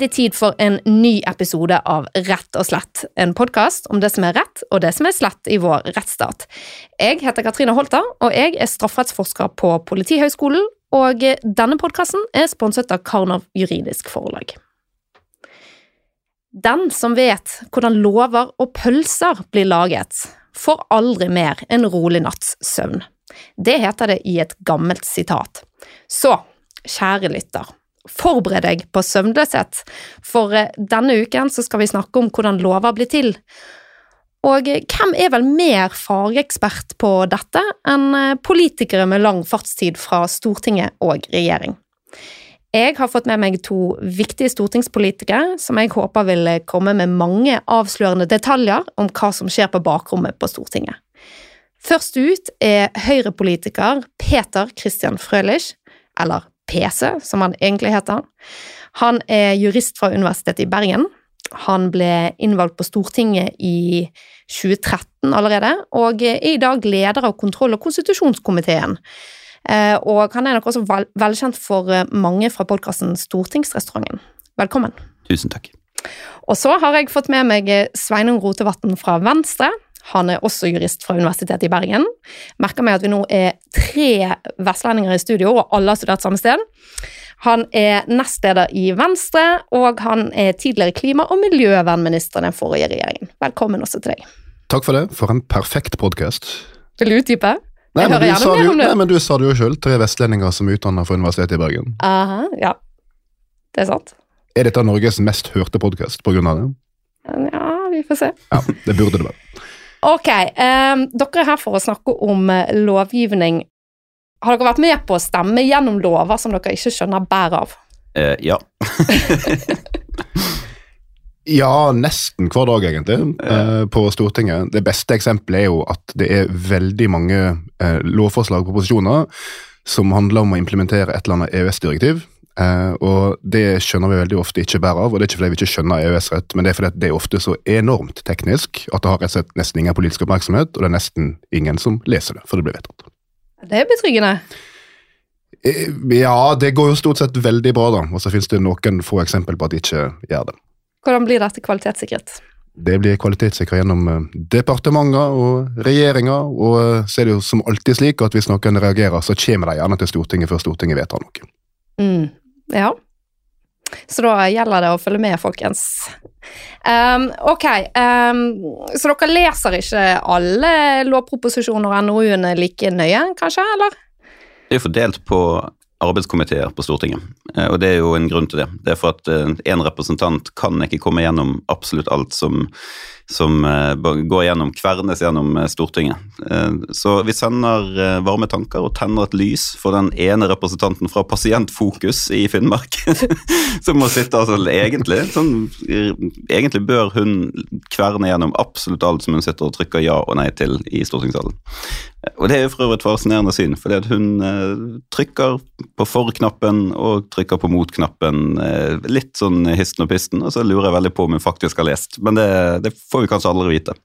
er det tid for en ny episode av Rett og slett, en podkast om det som er rett og det som er slett i vår rettsstat. Jeg heter Katrine Holter, og jeg er strafferettsforsker på Politihøgskolen, og denne podkasten er sponset av Karnov juridisk forlag. Den som vet hvordan lover og pølser blir laget, får aldri mer en rolig natts søvn. Det heter det i et gammelt sitat. Så, kjære lytter, Forbered deg på søvnløshet, for eh, denne uken så skal vi snakke om hvordan lover blir til. Og eh, hvem er vel mer fagekspert på dette enn eh, politikere med lang fartstid fra Stortinget og regjering? Jeg har fått med meg to viktige stortingspolitikere som jeg håper vil komme med mange avslørende detaljer om hva som skjer på bakrommet på Stortinget. Først ut er høyrepolitiker Peter Christian Frølich, eller PC, som han egentlig heter. Han er jurist fra Universitetet i Bergen. Han ble innvalgt på Stortinget i 2013 allerede, og er i dag leder av kontroll- og konstitusjonskomiteen. Eh, og han er nok også velkjent for eh, mange fra podkasten Stortingsrestauranten. Velkommen. Tusen takk. Og så har jeg fått med meg eh, Sveinung Rotevatn fra Venstre. Han er også jurist fra Universitetet i Bergen. Merker meg at vi nå er tre vestlendinger i studio, og alle har studert samme sted. Han er nestleder i Venstre, og han er tidligere klima- og miljøvernminister i den forrige regjeringen. Velkommen også til deg. Takk for det. For en perfekt podkast. Vil du utdype? Nei, men du, sa det jo, nei, men du sa det jo sjøl. Tre vestlendinger som er utdannet fra Universitetet i Bergen. Aha, ja. Det er sant. Er dette Norges mest hørte podkast pga. det? Ja, vi får se. Ja, Det burde det være. Ok, um, dere er her for å snakke om uh, lovgivning. Har dere vært med på å stemme gjennom lover som dere ikke skjønner bæret av? Uh, ja. ja, nesten hver dag, egentlig, uh, på Stortinget. Det beste eksempelet er jo at det er veldig mange lovforslag og proposisjoner som handler om å implementere et eller annet EØS-direktiv. Uh, og Det skjønner vi veldig ofte ikke bærer av, og det er ikke fordi vi ikke skjønner EØS-rett, men det er fordi det er ofte så enormt teknisk at det har rett og slett nesten ingen politisk oppmerksomhet, og det er nesten ingen som leser det, for det blir vedtatt. Det er betryggende. Uh, ja, det går jo stort sett veldig bra, da, og så finnes det noen få eksempel på at de ikke gjør det. Hvordan blir dette kvalitetssikret? Det blir kvalitetssikret gjennom eh, departementer og regjeringer, og så er det jo som alltid slik at hvis noen reagerer, så kommer de gjerne til Stortinget før Stortinget vedtar noe. Mm. Ja. Så da gjelder det å følge med, folkens. Um, ok, um, så dere leser ikke alle lovproposisjoner og NOU-ene like nøye, kanskje, eller? Det er fordelt på arbeidskomiteer på Stortinget, eh, og det er jo en grunn til det. Det er for at en eh, representant kan ikke komme gjennom absolutt alt som som eh, går gjennom, kvernes gjennom Stortinget. Så vi sender varme tanker og tenner et lys for den ene representanten fra Pasientfokus i Finnmark, som må sitte altså egentlig sånn, Egentlig bør hun kverne gjennom absolutt alt som hun sitter og trykker ja og nei til i stortingssalen. Og det er for øvrig et fascinerende syn, fordi at hun eh, trykker på for-knappen og trykker på mot-knappen eh, litt sånn histen og pisten, og så lurer jeg veldig på om hun faktisk har lest. Men det, det får vi kanskje aldri vite.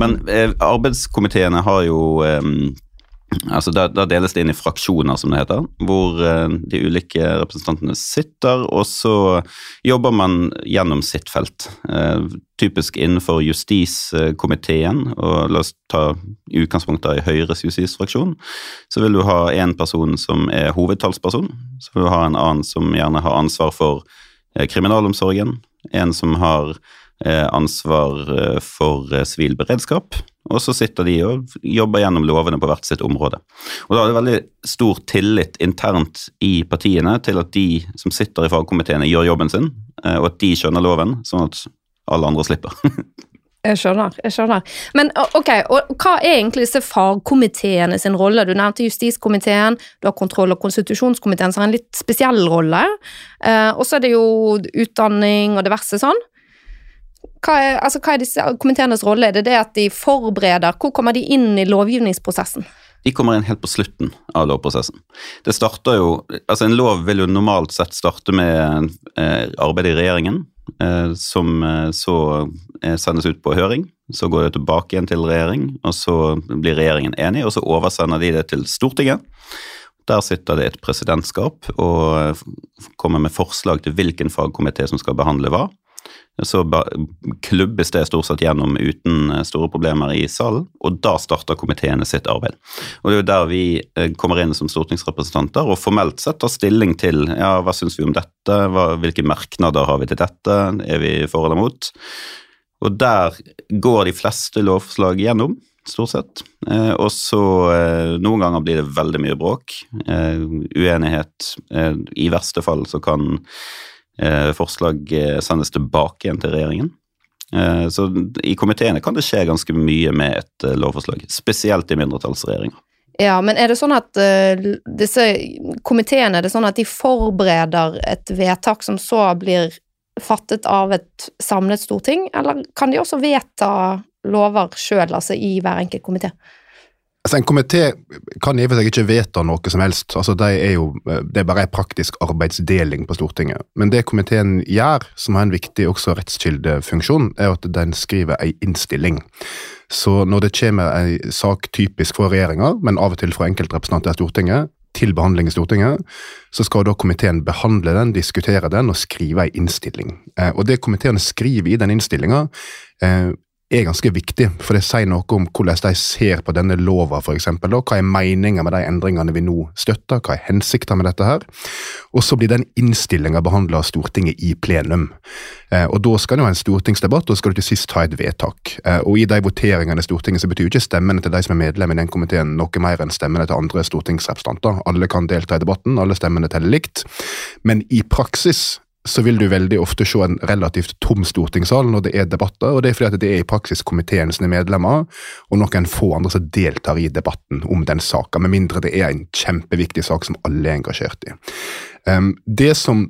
Men eh, arbeidskomiteene har jo eh, Altså da, da, deles det inn i fraksjoner, som det heter, hvor uh, de ulike representantene sitter, og så jobber man gjennom sitt felt. Uh, typisk innenfor justiskomiteen, og la oss ta utgangspunkt i Høyres justisfraksjon, så vil du ha en person som er hovedtalsperson, så vil du ha en annen som gjerne har ansvar for uh, kriminalomsorgen, en som har ansvar for sivil beredskap, og så sitter de og jobber gjennom lovene på hvert sitt område. Og Da er det veldig stor tillit internt i partiene til at de som sitter i fagkomiteene, gjør jobben sin, eh, og at de skjønner loven, sånn at alle andre slipper. Jeg skjønner. jeg skjønner. Men ok, og hva er egentlig disse fagkomiteene sin rolle? Du nevnte justiskomiteen, du har kontroll- og konstitusjonskomiteen som har en litt spesiell rolle. Eh, og så er det jo utdanning og diverse sånn. Hva er, altså, hva er disse komiteenes rolle? Er det det at de forbereder? Hvor kommer de inn i lovgivningsprosessen? De kommer inn helt på slutten av lovprosessen. Det starter jo, altså En lov vil jo normalt sett starte med eh, arbeid i regjeringen, eh, som eh, så eh, sendes ut på høring. Så går det tilbake igjen til regjering, og så blir regjeringen enig, og så oversender de det til Stortinget. Der sitter det et presidentskap og kommer med forslag til hvilken fagkomité som skal behandle hva. Så klubbes det stort sett gjennom uten store problemer i salen, og da starter komiteene sitt arbeid. Og Det er jo der vi eh, kommer inn som stortingsrepresentanter og formelt sett tar stilling til ja, hva syns vi om dette, hva, hvilke merknader har vi til dette, er vi for eller mot? Og der går de fleste lovforslag gjennom stort sett. Eh, og så eh, Noen ganger blir det veldig mye bråk. Eh, uenighet. Eh, I verste fall så kan eh, forslag eh, sendes tilbake igjen til regjeringen. Så i komiteene kan det skje ganske mye med et lovforslag, spesielt i mindretallsregjeringer. Ja, men er det sånn at disse komiteene er det sånn at de forbereder et vedtak som så blir fattet av et samlet storting, eller kan de også vedta lover sjøl, altså i hver enkelt komité? Altså, en komité kan i og for seg ikke vedta noe som helst. Altså, det, er jo, det er bare en praktisk arbeidsdeling på Stortinget. Men det komiteen gjør, som har en viktig også rettskildefunksjon, er at den skriver en innstilling. Så når det kommer en sak typisk for regjeringa, men av og til fra enkeltrepresentanter i Stortinget, til behandling i Stortinget, så skal da komiteen behandle den, diskutere den og skrive en innstilling. Eh, og det komiteen skriver i den innstillinga, eh, er ganske viktig, for det sier noe om hvordan de ser på denne lova, f.eks. Hva er meninga med de endringene vi nå støtter, hva er hensikta med dette her? Og så blir den innstillinga behandla av Stortinget i plenum. Eh, og Da skal det jo ha en stortingsdebatt, og skal du til sist ha et vedtak. Eh, og I de voteringene i Stortinget så betyr jo ikke stemmene til de som er medlem i den komiteen noe mer enn stemmene til andre stortingsrepresentanter. Alle kan delta i debatten, alle stemmene teller likt. Men i praksis så vil du veldig ofte se en relativt tom stortingssal når det er debatter, og det er fordi at det er i praksis komiteen sine medlemmer og noen få andre som deltar i debatten om den saka, med mindre det er en kjempeviktig sak som alle er engasjert i. Um, det som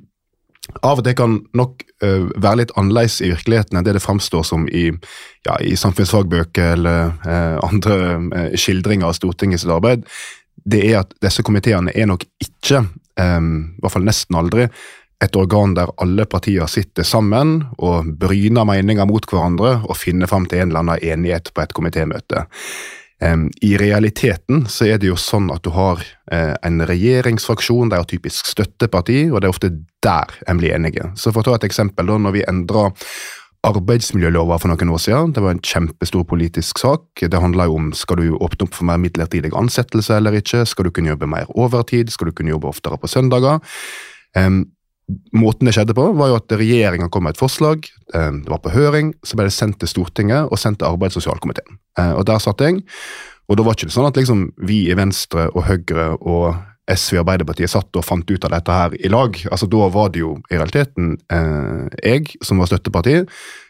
av og til kan nok uh, være litt annerledes i virkeligheten enn det det framstår som i, ja, i samfunnsfagbøker eller uh, andre uh, skildringer av Stortingets arbeid, det er at disse komiteene er nok ikke, um, i hvert fall nesten aldri, et organ der alle partier sitter sammen og bryner meninger mot hverandre og finner fram til en eller annen enighet på et komitémøte. I realiteten så er det jo sånn at du har eh, en regjeringsfraksjon, de har typisk støtteparti, og det er ofte der en blir enige. Så For å ta et eksempel, da når vi endra arbeidsmiljølova for noen år siden. Det var en kjempestor politisk sak. Det handla jo om skal du åpne opp for mer midlertidig ansettelse eller ikke, skal du kunne jobbe mer overtid, skal du kunne jobbe oftere på søndager. Måten det skjedde på, var jo at regjeringa kom med et forslag. Eh, det var på høring, så ble det sendt til Stortinget og sendt til arbeids- og sosialkomiteen. Eh, og Der satt jeg. Og da var det ikke sånn at liksom vi i Venstre og Høyre og SV og Arbeiderpartiet satt og fant ut av dette her i lag. Altså Da var det jo i realiteten eh, jeg, som var støtteparti,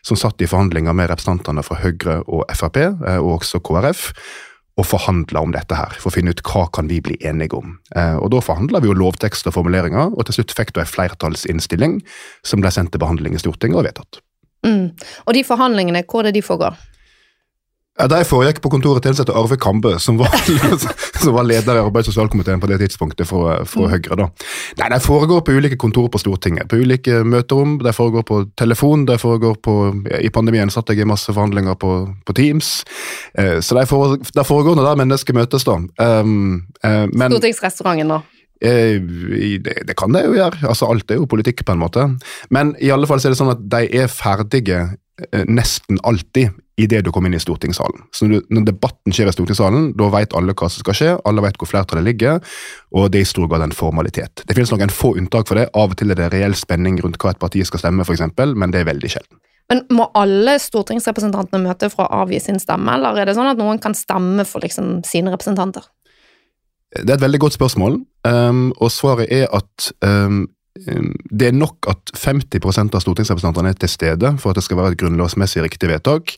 som satt i forhandlinger med representantene fra Høyre og Frp, eh, og også KrF og forhandla om dette her, for å finne ut hva kan vi bli enige om. Eh, og Da forhandla vi jo lovtekst og formuleringer, og til slutt fikk du en flertallsinnstilling som ble sendt til behandling i Stortinget og vedtatt. Mm. Og de forhandlingene, hvor er det de foregår? De foregikk på kontoret til Arve Kambe, som var, som var, leder i arbeids- og sosialkomiteen på det tidspunktet fra, fra mm. Høyre. da. Nei, De foregår på ulike kontorer på Stortinget, på ulike møterom. De foregår på telefon. de foregår på, I pandemien satt jeg i masse forhandlinger på, på Teams. Eh, så de foregår, de foregår når der mennesker møtes, da. Um, eh, men, Stortingsrestauranten, da? Eh, det, det, kan de jo gjøre. altså Alt er jo politikk, på en måte. Men i alle fall så er det sånn at de er ferdige eh, nesten alltid idet du kommer inn i stortingssalen. Så når, du, når, debatten skjer i stortingssalen, da vet alle hva som skal skje, alle vet hvor flertallet ligger, og det er i stor grad en formalitet. Det finnes noen få unntak for det. Av og til er det reell spenning rundt hva et parti skal stemme, f.eks., men det er veldig sjelden. Men Må alle stortingsrepresentantene møte for å avgi sin stemme, eller er det sånn at noen kan stemme for liksom sine representanter? Det er et veldig godt spørsmål, um, og svaret er at um, det er nok at 50 av stortingsrepresentantene er til stede for at det skal være et grunnlovsmessig riktig vedtak.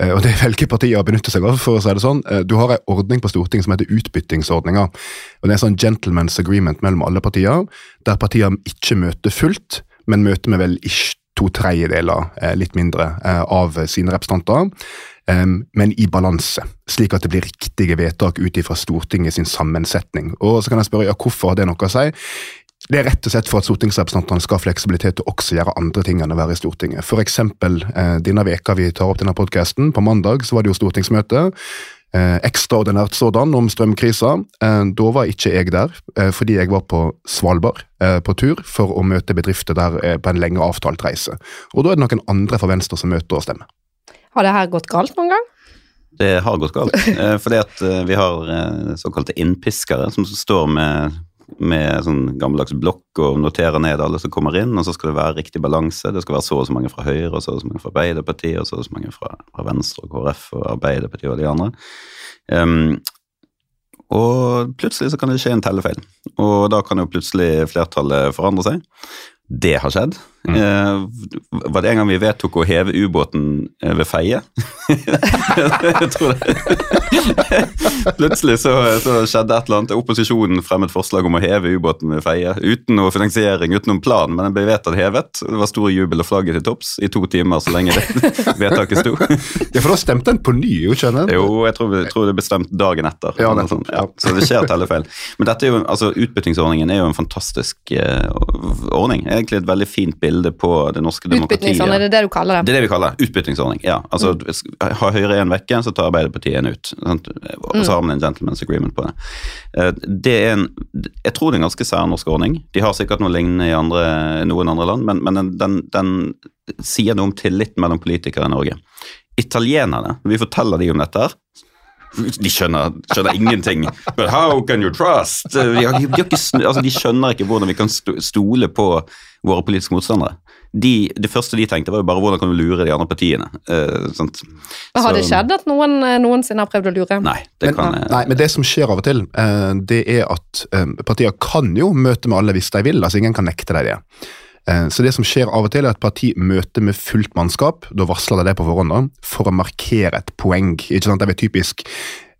Eh, og Det velger partier å benytte seg av. for å si det sånn. Eh, du har en ordning på Stortinget som heter utbyttingsordninga. Og Det er en sånn gentleman's agreement mellom alle partier, der partiene ikke møter fullt, men møter med vel ikke to tredjedeler, eh, litt mindre, av sine representanter. Men i balanse, slik at det blir riktige vedtak ut ifra Stortinget sin sammensetning. Og så kan jeg spørre, ja, Hvorfor har det noe å si? Det er rett og slett for at stortingsrepresentantene skal ha fleksibilitet til også gjøre andre ting enn å være i Stortinget. For eksempel eh, denne veka vi tar opp denne podkasten. På mandag så var det jo stortingsmøte. eh, ekstraordinært sådan om strømkrisa. Eh, da var ikke jeg der, eh, fordi jeg var på Svalbard eh, på tur for å møte bedrifter der eh, på en lenge avtalt reise. Og da er det noen andre fra Venstre som møter og stemmer. Har det her gått galt noen gang? Det har gått galt. Eh, fordi at eh, vi har eh, såkalte innpiskere som står med, med sånn gammeldags blokk og notere ned alle som kommer inn, og så skal det være riktig balanse. Det skal være så og så mange fra Høyre, og så og så mange fra Arbeiderpartiet, og så og så mange fra, fra Venstre og KrF og Arbeiderpartiet og de andre. Um, og plutselig så kan det skje en tellefeil, og da kan jo plutselig flertallet forandre seg. Det har skjedd. Mm. Eh, var det en gang vi vedtok å heve ubåten ved Feie? jeg tror det. Plutselig så, så, skjedde et eller annet. Opposisjonen fremmet forslag om å heve ubåten ved Feie. Uten noe finansiering, uten noen plan, men den ble vedtatt hevet. Det var stor jubel og flagget til topps i to timer så lenge det vedtaket sto. ja, for da stemte en på ny, jo skjønner sant? Jo, jeg tror, jeg tror det ble stemt dagen etter. Ja, sånn. ja, så det skjer tellefeil. Men dette er jo, altså utbyttingsordningen er jo en fantastisk uh, ordning. Egentlig et veldig fint bilde bilde på det norske demokratiet. Utbytningsordning, det er det du kaller det? Det er det vi kaller det. Utbyttingsordning, ja. Altså, mm. Har Høyre en vekke, så tar Arbeiderpartiet en ut. Sant? Og så har man en gentleman's agreement på det. Eh, det er en, Jeg tror det er en ganske særnorsk ordning. De har sikkert noe lignende i andre, noen andre land, men, men den, den, den sier noe om tilliten mellom politikere i Norge. Italienerne, når vi forteller dem om dette, her, de skjønner, skjønner, ingenting. But how can you trust? De, de, de, altså, de, skjønner ikke hvordan vi kan stole på våre politiske motstandere. De, det første de tenkte, var jo bare hvordan kan du lure de andre partiene. Uh, har det skjedd at noen eh, noensinne har prøvd å lure? Nei, det men, kan Nei, men det som skjer av og til, uh, det er at uh, partier kan jo møte med alle hvis de vil. altså Ingen kan nekte deg det. Så det som skjer av og til, er at parti møter med fullt mannskap, da varsler de det på forhånd, for å markere et poeng. ikke sant? Det er typisk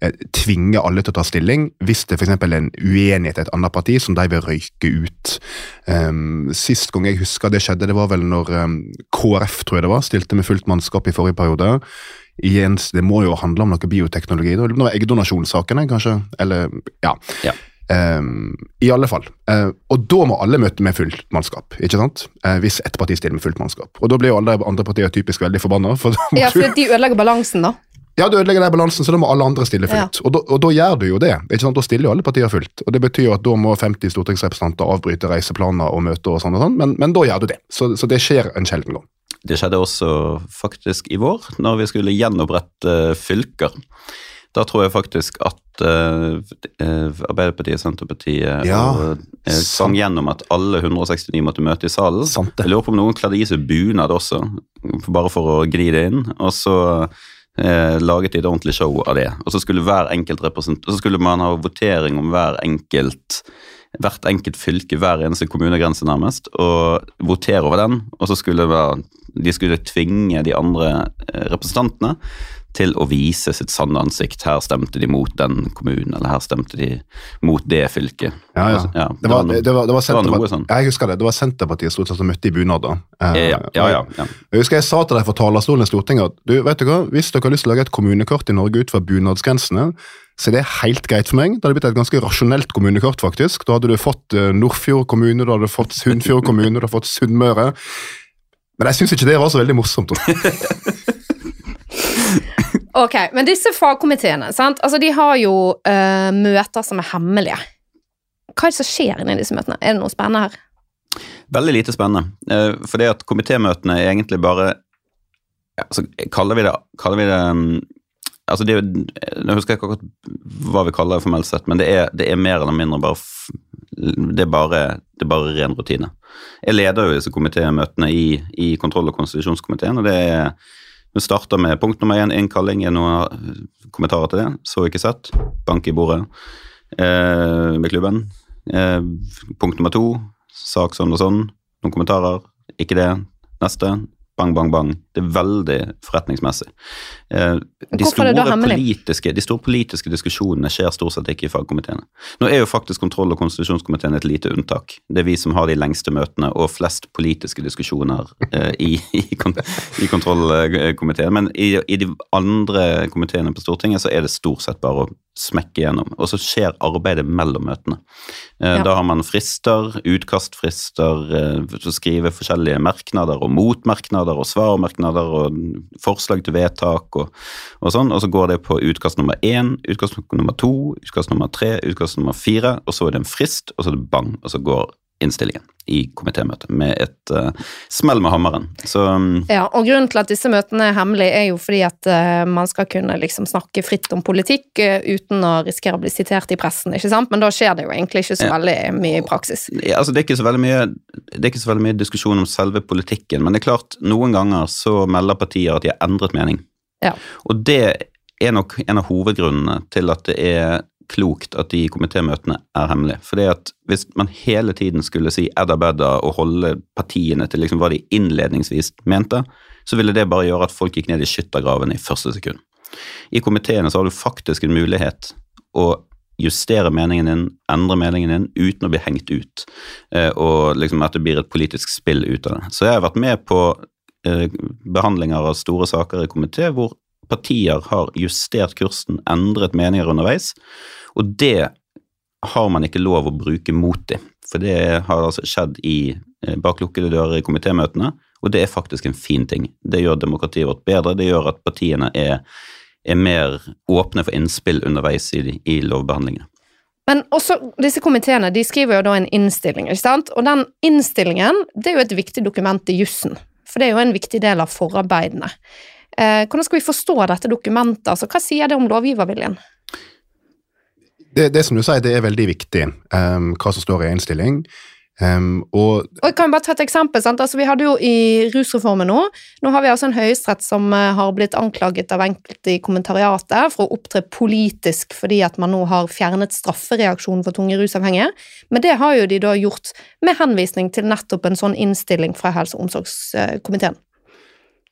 Eh, tvinge alle til å ta stilling, hvis det f.eks. er en uenighet i et annet parti som de vil røyke ut. Um, sist gang jeg husker det skjedde, det var vel når um, KrF tror jeg det var, stilte med fullt mannskap i forrige periode. Jens, det må jo handle om noe bioteknologi. Var eggdonasjonssakene, kanskje? Eller, ja. ja. Um, I alle fall. Uh, og da må alle møte med fullt mannskap, ikke sant? Uh, hvis ett parti stiller med fullt mannskap. Og da blir jo alle andre partier typisk veldig forbanna. For ja, for de ødelegger balansen, da. Ja, du ødelegger den balansen, så da må alle andre stille fullt. Ja. Og, da, og, da, gjør du jo det. ikke sant? Da stiller jo alle partier fullt. Og Det betyr jo at da må 50 stortingsrepresentanter avbryte reiseplaner og møter og sånn, og sånn men, men, da gjør du det. Så, så, det skjer en sjelden gang. Det skjedde også faktisk i vår, når vi skulle gjenopprette fylker. Da tror jeg faktisk at uh, Arbeiderpartiet, Senterpartiet ja, og, uh, sang gjennom at alle 169 måtte møte i salen. Sant Jeg lurer på om noen kledde i seg bunad også, bare for å gni det inn. Og så uh, laget de et ordentlig show av det. Og så skulle hver enkelt så skulle man ha votering om hver enkelt hvert enkelt fylke, hver eneste kommunegrense nærmest, og votere over den. Og så skulle være, de skulle tvinge de andre eh, representantene til å vise sitt sanne ansikt. Her stemte de mot den kommunen, eller her stemte de mot det fylket. Ja, ja. Altså, ja det, var, det, var, det, var, det var noe sånn. Jeg husker det. Det var Senterpartiet stort sett som møtte i bunad. Eh, ja, ja, ja, ja. Jeg husker jeg sa til deg fra talerstolen i Stortinget at du, vet du hva, hvis dere har lyst til å lage et kommunekart i Norge ut fra bunadsgrensene, så det er helt greit for meg. Det hadde blitt et ganske rasjonelt kommunekart, faktisk. Da hadde du fått uh, Nordfjord kommune, du hadde fått Sunnfjord kommune, du hadde fått Sunnmøre. Men jeg syns ikke det var så veldig morsomt. Ok, Men disse fagkomiteene sant? Altså, de har jo uh, møter som er hemmelige. Hva er det som skjer inni disse møtene? Er det noe spennende her? Veldig lite spennende. Uh, for det at komitémøtene er egentlig bare altså, Kaller vi det, kaller vi det um, altså det, Jeg husker ikke akkurat hva vi kaller det formelt sett, men det er, det er mer eller mindre bare det er, bare, det er bare ren rutine. Jeg leder jo disse komitémøtene i, i kontroll- og konstitusjonskomiteen, og det er vi starter med punkt nummer én, innkalling. Er noen kommentarer til det? Så ikke sett. Bank i bordet eh, med klubben. Eh, punkt nummer to, sak sånn og sånn. Noen kommentarer? Ikke det. Neste bang, bang, bang. Det er veldig forretningsmessig. Eh, de, store politiske, de store politiske diskusjonene skjer stort sett ikke i fagkomiteene. Nå er jo faktisk kontroll- og konstitusjonskomiteen et lite unntak. Det er vi som har de lengste møtene og flest politiske diskusjoner eh, i, i, i, kontrollkomiteen. Men i, i, de andre komiteene på Stortinget så er det stort sett bare å smekke gjennom. Og så skjer arbeidet mellom møtene. Eh, Ja. Da har man frister, utkastfrister, så til skrive forskjellige merknader og motmerknader og svarmerknader og forslag til vedtak og, og sånn, og så går det på utkast nummer én, utkast nummer to, utkast nummer tre, utkast nummer fire, og så er det en frist, og så er det bang, og så går innstillingen i komitémøtet med et uh, smell med hammeren. Så um... Ja, og grunnen til at disse møtene er hemmelige, er jo fordi at uh, man skal kunne liksom snakke fritt om politikk uh, uten å risikere å bli sitert i pressen, ikke sant? Men da skjer det jo egentlig ikke så Ja. veldig mye i praksis. Ja, altså det, er mye, det er ikke så veldig mye diskusjon om selve politikken, men det er klart, noen ganger så melder partier at de har endret mening. Ja. Og det er nok en av hovedgrunnene til at det er klokt at de komitémøtene er hemmelige. Fordi at hvis man hele tiden skulle si edda bedda og holde partiene til liksom hva de innledningsvis mente, så ville det bare gjøre at folk gikk ned i skyttergravene i første sekund. I komiteene så har du faktisk en mulighet å justere meningen din, endre meningen din, uten å bli hengt ut. Eh, og liksom at det blir et politisk spill ut av det. Så jeg har vært med på eh, behandlinger av store saker i komité hvor partier har justert kursen, endret meninger underveis, og det har man ikke lov å bruke mot dem. For det har altså skjedd i, eh, bak lukkede dører i komitémøtene, og det er faktisk en fin ting. Det gjør demokratiet vårt bedre, det gjør at partiene er, er mer åpne for innspill underveis i, i lovbehandlingene. Men også disse komiteene de skriver jo da en innstilling, ikke sant? Og den innstillingen det er jo et viktig dokument i jussen. For det er jo en viktig del av forarbeidene. Eh, hvordan skal vi forstå dette dokumentet? Altså, hva sier det om lovgiverviljen? Det, det som du sier, det er veldig viktig um, hva som står i innstilling. Um, og Og jeg kan bare ta et eksempel. Sant? Altså, vi hadde jo i rusreformen nå Nå har vi altså en høyesterett som eh, har blitt anklaget av enkelte i kommentariatet for å opptre politisk fordi at man nå har fjernet straffereaksjonen for tunge rusavhengige. Men det har jo de da gjort med henvisning til nettopp en sånn innstilling fra helse- og omsorgskomiteen.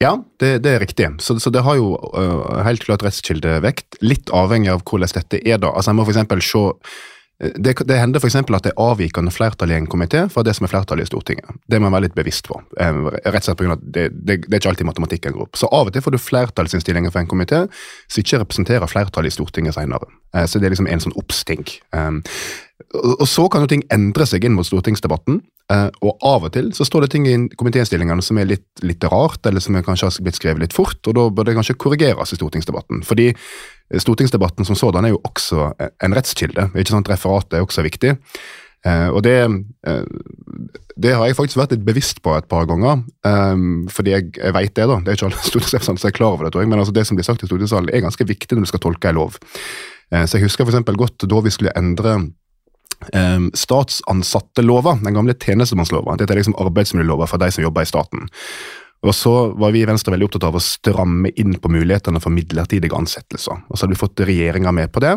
Ja, det, det er riktig. Så, så det har jo uh, helt klart rettskildevekt, litt avhengig av hvordan dette er. da. Altså, jeg må for se det, det hender f.eks. at det er avvikende flertall i en komité fra det som er flertallet i Stortinget. Det må en være litt bevisst på. Eh, rett og slett på grunn av at det, det, det er ikke alltid matematikken går opp. Så av og til får du flertallsinnstillinger for en komité som ikke representerer flertallet i Stortinget senere. Uh, så det er liksom en sånn oppsting. Um, og så kan jo ting endre seg inn mot stortingsdebatten. Eh, og av og til så står det ting i komitéinnstillingene som er litt, litt rart, eller som kanskje har blitt skrevet litt fort, og da bør det kanskje korrigeres i stortingsdebatten. Fordi stortingsdebatten som sådan er jo også en rettskilde. ikke sant? Referatet er også viktig. Eh, og det, eh, det har jeg faktisk vært litt bevisst på et par ganger, eh, fordi jeg, jeg vet det. da, Det er ikke alle stortingsrepresentanter som er klar over det, tror jeg, men altså det som blir sagt i stortingssalen er ganske viktig når du skal tolke en lov. Eh, så Jeg husker eksempel godt da vi skulle endre eh, statsansattelova, den gamle tjenestemannslova. Dette er liksom arbeidsmiljølova for de som jobber i staten. Og så var vi i Venstre veldig opptatt av å stramme inn på mulighetene for midlertidige ansettelser. Og så hadde vi fått regjeringa med på det.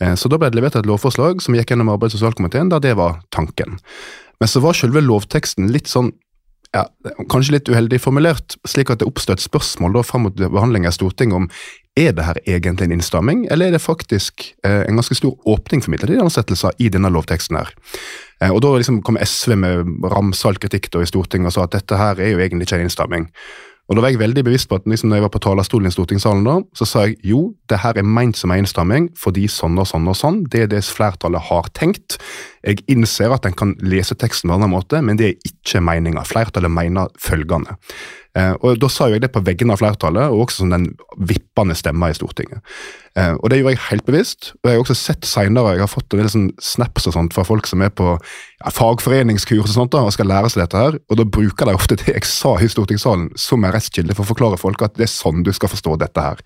Eh, Så da ble det levert et lovforslag som gikk gjennom arbeids- og sosialkomiteen, der det var tanken. Men så var selve lovteksten litt sånn ja, kanskje litt uheldig formulert, slik at det oppstod et spørsmål da fram mot behandlingen i Stortinget om er det her egentlig en innstramming, eller er det faktisk eh, en ganske stor åpning for midlertidige ansettelser i denne lovteksten her. Eh, og Da liksom kom SV med ramsalt kritikk da i Stortinget og sa at dette her er jo egentlig ikke en innstramming. Og Da var jeg veldig bevisst på at liksom, når jeg var på talerstolen i stortingssalen, da, så sa jeg jo, det her er meint som en innstramming fordi sånn og sånn og sånn. Det er det flertallet har tenkt. Jeg innser at en kan lese teksten på en annen måte, men det er ikke meninga. Flertallet mener følgende. Eh, og Da sa jo jeg det på vegne av flertallet, og også som den vippende stemma i Stortinget. Eh, og Det gjorde jeg helt bevisst. og Jeg har også sett senere, jeg har fått en del sånn snaps og sånt fra folk som er på ja, fagforeningskurs og sånt da, og skal lære seg dette her, og da bruker de ofte det jeg sa i stortingssalen som en rettskilde for å forklare folk at det er sånn du skal forstå dette her.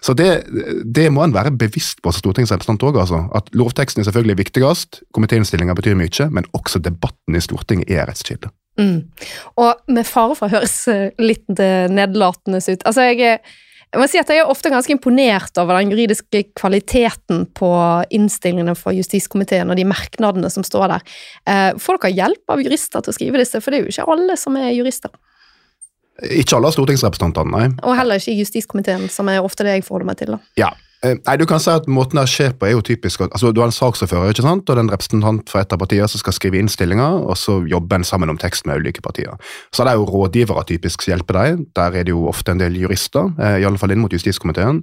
Så det, det må en være bevisst på som stortingsrepresentant òg, altså. At lovteksten er selvfølgelig viktigst, komitéinnstillinga betyr mye, men også debatten i Stortinget er rettskilde. Mm. Og med fare for å høres eh, litt eh, nedlatende ut Altså, jeg, er- jeg må si at jeg er ofte ganske imponert over den juridiske kvaliteten på innstillingene fra justiskomiteen og de merknadene som står der. Eh, Får dere hjelp av jurister til å skrive disse, for det er jo ikke alle som er jurister. Ikke alle stortingsrepresentantene, nei. Og heller ikke i justiskomiteen, som er ofte det jeg forholder meg til. da. Ja. Eh, Nei, du kan si at Måten det skjer på, er jo typisk altså, Du har en saksordfører ikke sant? og det er en representant fra et av partiene som skal skrive innstillinger, og så jobber en sammen om tekst med ulike partier. Så det er jo rådgivere typisk som hjelper deg. Der er det jo ofte en del jurister, eh, i alle fall inn mot justiskomiteen.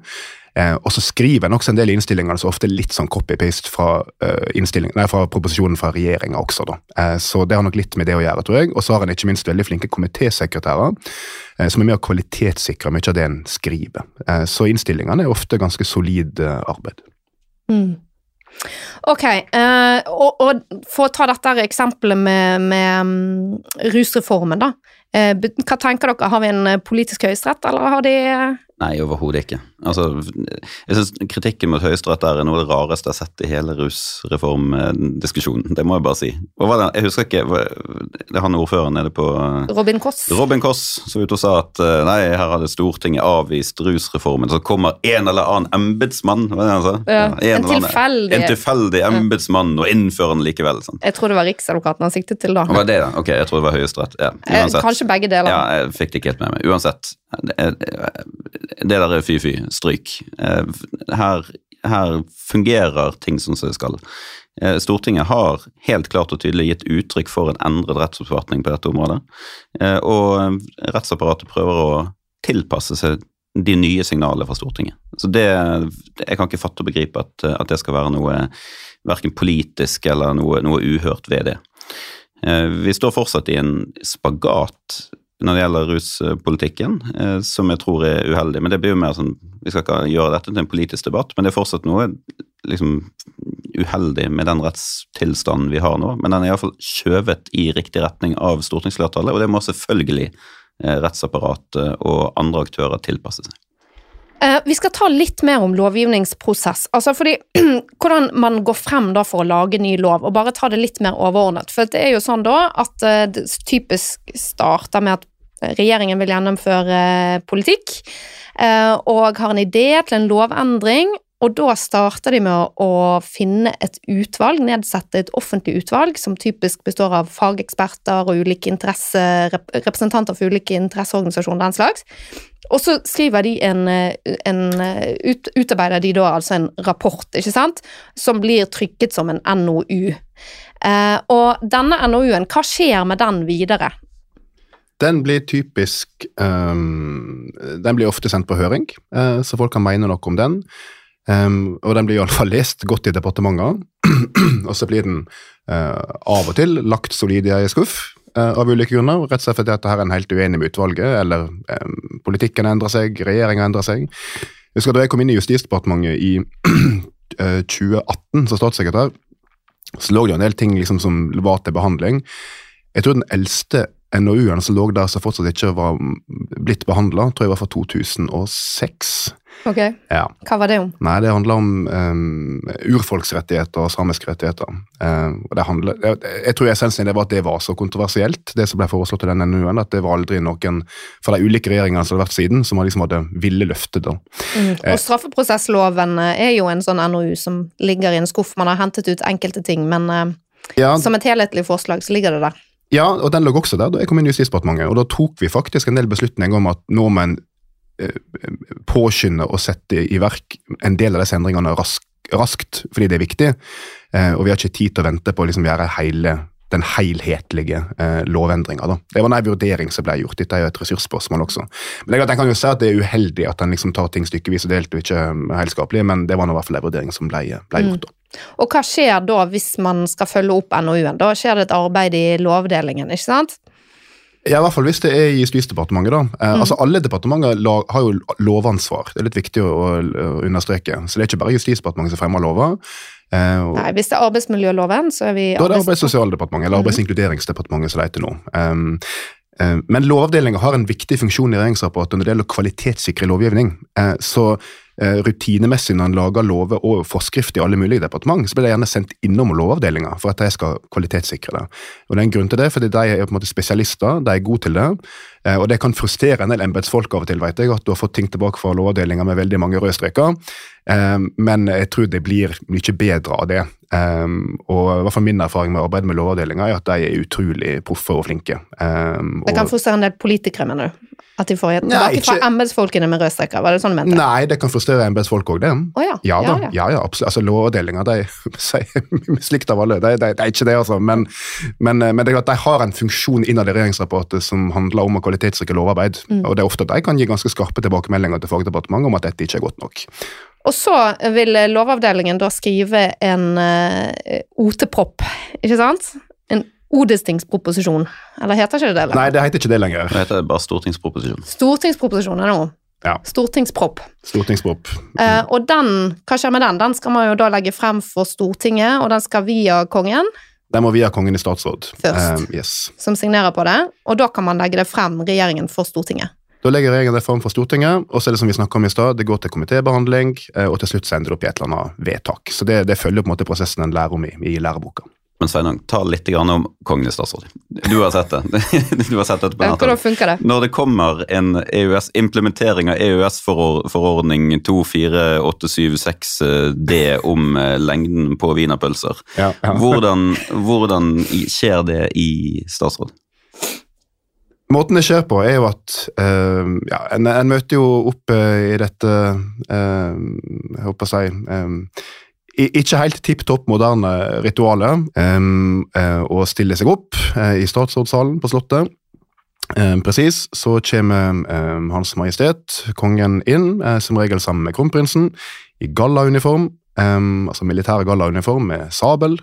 Eh, og så skriver en også en del i innstillingene så ofte litt sånn copy-paste fra, uh, nei, fra proposisjonen fra regjeringa også. da. Eh, så det har nok litt med det å gjøre, tror jeg. Og så har en ikke minst veldig flinke komitésekretærer eh, som er med å kvalitetssikre mye av det en skriver. Eh, så innstillingene er ofte ganske solid eh, arbeid. Mm. Ok, og, og, for å ta dette eksempelet med, med um, rusreformen, da. hva tenker dere, har vi en politisk høyesterett, eller har de Nei, overhodet ikke. Altså, jeg synes Kritikken mot Høyesterett er noe av det rareste jeg har sett i hele rusreformdiskusjonen. Det må jeg bare si. Det, jeg husker ikke, det er han ordføreren nede på Robin Koss. Robin Koss som ute og sa at eh, nei, her hadde Stortinget avvist rusreformen. Så kommer en eller annen embetsmann ja, En tilfeldig En tilfeldig embetsmann og innfører den likevel. Sånn. Jeg tror det var Riksadvokaten han siktet til da. Var det da? Ok, jeg tror det var Høyesterett. Ja, uansett. Kanskje begge deler. Ja, jeg fikk det ikke helt med meg. Uansett. Det, det der er fy-fy. Stryk. Eh, her, her, fungerer ting som det skal. Eh, Stortinget har helt klart og tydelig gitt uttrykk for en endret rettsoppfatning på dette området. Eh, og rettsapparatet prøver å tilpasse seg de nye signalene fra Stortinget. Så det, Jeg kan ikke fatte og begripe at, at det skal være noe verken politisk eller noe, noe uhørt ved det. Vi står fortsatt i en spagat når det gjelder ruspolitikken, eh, som jeg tror er uheldig. Men det blir jo mer sånn Vi skal ikke gjøre dette til en politisk debatt, men det er fortsatt noe liksom uheldig med den rettstilstanden vi har nå. Men den er iallfall skjøvet i riktig retning av stortingsflertallet, og det må selvfølgelig eh, rettsapparatet og andre aktører tilpasse seg. Eh, vi skal ta litt mer om lovgivningsprosess. Altså fordi, Hvordan man går frem da for å lage ny lov, og bare ta det litt mer overordnet. For det er jo sånn da at det typisk starter med at regjeringen vil gjennomføre politikk eh, og har en idé til en lovendring. Og da starter de med å finne et utvalg, nedsette et offentlig utvalg som typisk består av fageksperter og ulike representanter for ulike interesseorganisasjoner den slags. Og så skriver de en, en ut, utarbeider de da altså en rapport, ikke sant, som blir trykket som en NOU. Eh, og denne NOU-en, hva skjer med den videre? Den blir typisk um, Den blir ofte sendt på høring, uh, så folk kan mene noe om den. Um, og den blir iallfall lest godt i departementer. og så blir den uh, av og til lagt solid i ei skuff uh, av ulike grunner. Rett og slett fordi at her er en helt uenig med utvalget, eller um, politikken endrer seg, regjeringa endrer seg. Jeg husker Da jeg kom inn i Justisdepartementet i 2018 som statssekretær, så lå det en del ting liksom som var til behandling. Jeg tror den eldste NOU-ene som lå der som fortsatt ikke var blitt behandla, tror jeg var fra 2006. Ok, ja. Hva var det om? Nei, Det handla om um, urfolksrettigheter og samiske rettigheter. Uh, og det handler, jeg, jeg tror essensen i det var at det var så kontroversielt, det som ble foreslått i den NOU-en, at det var aldri noen fra de ulike regjeringene som hadde vært siden, som liksom hadde ville løfte det. Mm. Og straffeprosessloven eh, er jo en sånn NOU som ligger i en skuff. Man har hentet ut enkelte ting, men uh, ja. som et helhetlig forslag så ligger det der. Ja, og den lå også der da jeg kom inn i Justisdepartementet. Og da tok vi faktisk en del beslutninger om at nordmenn eh, påskynde og sette i verk en del av disse endringene rask, raskt, fordi det er viktig. Eh, og vi har ikke tid til å vente på å liksom gjøre hele den helhetlige eh, lovendringa. Det var en vurdering som ble gjort. Dette er jo et ressursspørsmål også. Men jeg, kan jo si at Det er uheldig at en liksom tar ting stykkevis og delt og ikke helskapelig, men det var i hvert fall en vurdering som ble, ble gjort. da. Og hva skjer da hvis man skal følge opp NOU-en? Da skjer det et arbeid i lovdelingen, ikke sant? Ja, i hvert fall hvis det er i Justisdepartementet. da. Eh, mm. altså Alle departementer har jo lovansvar, det er litt viktig å, å, understreke. Så det er ikke bare Justisdepartementet som fremmer lover. Eh, og, Nei, Hvis det er arbeidsmiljøloven, så er vi Da er det Arbeids- og sosialdepartementet, eller Arbeids- og inkluderingsdepartementet, som det heter nå. Um, men Lovavdelinga har en viktig funksjon i regjeringsapparatet når det gjelder å kvalitetssikre lovgivning. Eh, så rutinemessig når en lager lover og forskrifter i alle mulige departement, så blir det gjerne sendt innom Lovavdelinga for at de skal kvalitetssikre det. Og Det er en grunn til det, fordi de er på en måte spesialister, de er gode til det. Eh, og det kan frustrere en del embetsfolk av og til, vet jeg, at du har fått ting tilbake fra Lovavdelinga med veldig mange røde streker. Eh, men jeg tror det blir mye bedre av det. Og i hvert fall min erfaring med å arbeide med Lovavdelinga er at de er utrolig proffe og flinke. Det kan frustrere en del politikere, mener du? At de får tilbake ikke... fra embetsfolkene med rødstreker? Var det sånn du mente? Nei, det kan frustrere embetsfolk òg, det. Oh, ja. Ja, da, ja, ja. absolutt. Altså, Lovavdelinga er mislikt av alle, det, er ikke det, altså. Men, men, eh, men, det er klart de har en funksjon innad i regjeringsapparatet som handler om å kvalitetsrike lovarbeid. Mm. Og det er ofte at de kan gi ganske skarpe tilbakemeldinger til fagdepartementet om at dette ikke er godt nok. Og så vil Lovavdelingen da skrive en uh, OT-propp, ikke sant? En odestingsproposisjon. Eller heter ikke det det? eller? Nei, det heter ikke det lenger. Det heter bare stortingsproposisjon. Stortingsproposisjon er det nå. Ja. Stortingspropp. Stortingsprop. Eh, og den, hva skjer med den? Den skal man jo da legge frem for Stortinget, og den skal via kongen, Den må via Kongen i statsråd. Først. Eh, yes. som signerer på det, og da kan man legge det frem regjeringen for Stortinget. Da legger regjeringen det frem for Stortinget, og så er det som vi om i sted, det går til komitébehandling, eh, og til slutt så ender det opp i et eller annet vedtak. Så det, det følger på en måte prosessen en lærer om i, i læreboka. Men Sveinung, ta litt om Kongen i statsråd. Du har sett det. Du har sett dette på. Hvordan funker det? Når det kommer en EØS, implementering av EØS-forordning 24876D om eh, lengden på wienerpølser, Ja, ja. hvordan, hvordan skjer det i statsråd? Måten det skjer på, er jo at uh, ja, en, en møter jo opp uh, i dette uh, Jeg håper å si i- ikke helt tipp topp moderne ritualet eh, eh, å stille seg opp eh, i statsrådssalen på Slottet. Presis, så kommer Hans Majestet, kongen, inn, eh, som regel sammen med kronprinsen, i gallauniform, altså militær gallauniform med sabel.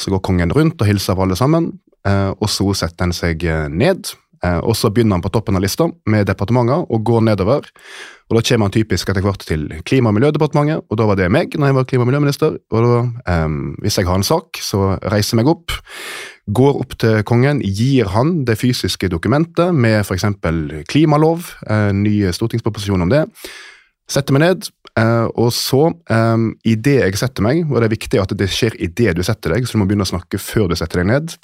Så går kongen rundt og hilser på alle sammen, og så setter han seg ned. Eh, og så begynner han på toppen av lista med departementer og går nedover. Og Da kommer han typisk etter hvert til Klima- og miljødepartementet, og da var det meg når jeg var klima- og miljøminister. og da, eh, Hvis jeg har en sak, så reiser jeg meg opp, går opp til kongen, gir han det fysiske dokumentet med f.eks. klimalov, eh, ny stortingsproposisjon om det. Setter meg ned, og så, um, idet jeg setter meg, og det er viktig at det skjer idet du setter deg, så du må begynne å snakke før du setter deg ned,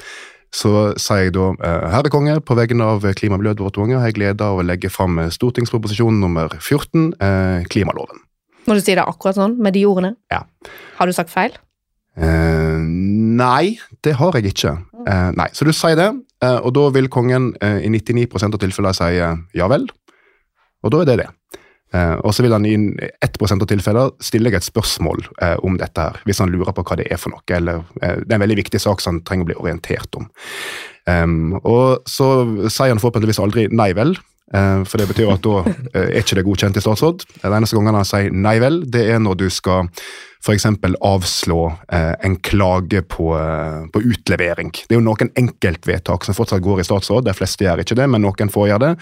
så sier jeg da eh, Herre konge, på vegne av Klima- og miljødepartementet har jeg glede av å legge fram eh, stortingsproposisjon nummer 14, eh, klimaloven. Må du si det akkurat sånn, med de ordene? Ja. Har du sagt feil? Eh, nei, det har jeg ikke. Eh, nei, Så du sier det, eh, og da vil kongen i 99 av tilfellene si ja vel, og da er det det. Eh, og så vil han i 1% av tilfeller stille deg et spørsmål eh, om dette, her, hvis han lurer på hva det er for noe. eller eh, Det er en veldig viktig sak som han trenger å bli orientert om. Em, og så sier han forhåpentligvis aldri nei vel, for det betyr at da eh, er ikke det godkjent i statsråd. Den eneste gangen han sier nei vel, det er når du skal f.eks. avslå eh, en klage på, eh, på utlevering. Det er jo noen enkeltvedtak som fortsatt går i statsråd, de fleste gjør ikke det, men noen får gjøre det.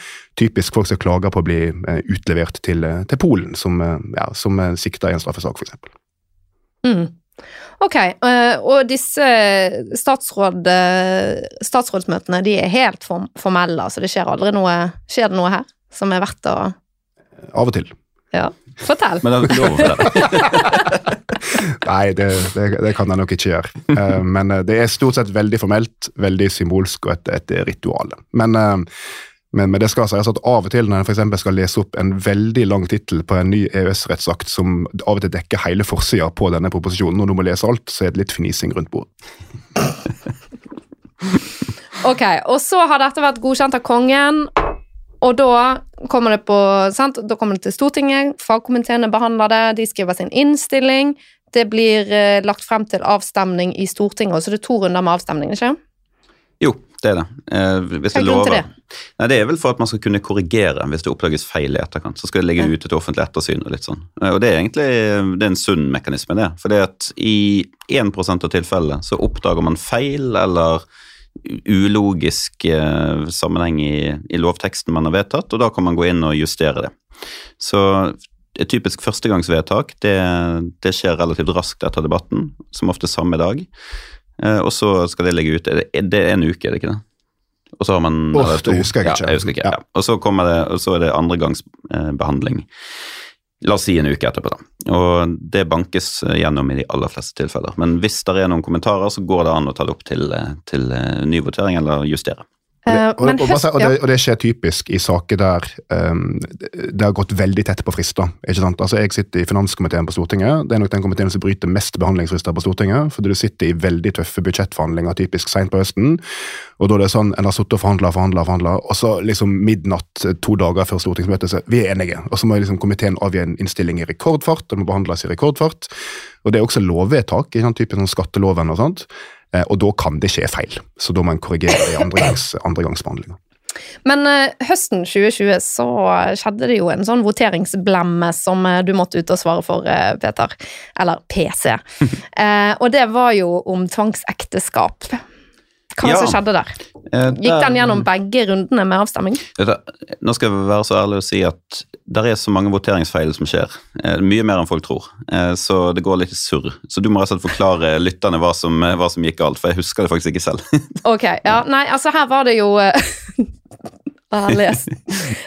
Typisk folk som klager på å bli eh, utlevert til, eh, til Polen, som, eh, ja, som sikta i en straffesak, f.eks. Mm. Ok, eh, og disse statsråd, eh, statsrådsmøtene de er helt formelle, altså det skjer aldri noe Skjer det noe her som er verdt å Av og til. Ja, fortell. Men det er ikke lov å fortelle. Nei, det, det, det kan jeg nok ikke gjøre. Eh, men det er stort sett veldig formelt, veldig symbolsk og et, et ritual. Men, men, men det skal sies at av og til når en eksempel skal lese opp en veldig lang tittel på en ny EØS-rettsakt som av og til dekker hele forsida på denne proposisjonen, og du må lese alt, så er det litt fnising rundt bordet. Ok, og så har dette vært godkjent av kongen, og da kommer det på, sant? Da kommer det til Stortinget, fagkomiteene behandler det, de skriver sin innstilling, det blir eh, lagt frem til avstemning i Stortinget, så det er to runder med avstemning, ikke? Jo, det er det. Eh, hvis Hva er det grunnen til lover. Nei, det er vel for at man skal kunne korrigere hvis det oppdages feil i etterkant. Så skal det ligge Ja. ute til offentlig ettersyn og litt sånn. Eh, Og det er egentlig det er en sunn mekanisme, det. For det at i 1% av tilfellene så oppdager man feil eller ulogisk eh, sammenheng i, i lovteksten man har vedtatt, og da kan man gå inn og justere det. Så et typisk førstegangsvedtak det, det skjer relativt raskt etter debatten, som ofte samme dag. Eh, og så skal det ligge ute. Det, er en uke, er det ikke det? Og så har man Åh, det husker jeg ikke. Ja, jeg husker ikke. Ja. Og så kommer det, og så er det andregangsbehandling. La oss si en uke etterpå, da. Og det bankes eh, gjennom i de aller fleste tilfeller. Men hvis det er noen kommentarer, så går det an å ta det opp til, eh, til ny votering eller justere. Og det, Eh, og, og, det, og det skjer typisk i saker der um, det har gått veldig tett på frister. ikke sant? Altså Jeg sitter i finanskomiteen på Stortinget. Det er nok den komiteen som bryter mest behandlingsfrister på Stortinget. Fordi du sitter i veldig tøffe budsjettforhandlinger typisk seint på høsten. Og da er det sånn, En har sittet og forhandla forhandla, forhandla, og så liksom midnatt eh, to dager før stortingsmøtet så vi er enige. Og så må liksom komiteen avgi en innstilling i rekordfart, og det må behandles i rekordfart. Og det er også lovvedtak, ikke sant? typisk sånn skatteloven og sånt. Eh, Og da kan det skje feil, så da må en korrigere i andregangs, andregangsbehandlinga. Men eh, høsten 2020 så skjedde det jo en sånn voteringsblemme som eh, du måtte ut og svare for, Peter. Eller PC. eh, og det var jo om tvangsekteskap. Hva Ja. som skjedde der? Eh, Gikk den gjennom begge rundene med avstemming? Nå skal jeg være så ærlig å si at det er så mange voteringsfeil som skjer. Eh, mye mer enn folk tror. Eh, så det går litt surr. Så du må rett og slett forklare lytterne hva som, hva som gikk galt, for jeg husker det faktisk ikke selv. Ok, ja, nei, altså her var det jo har lest.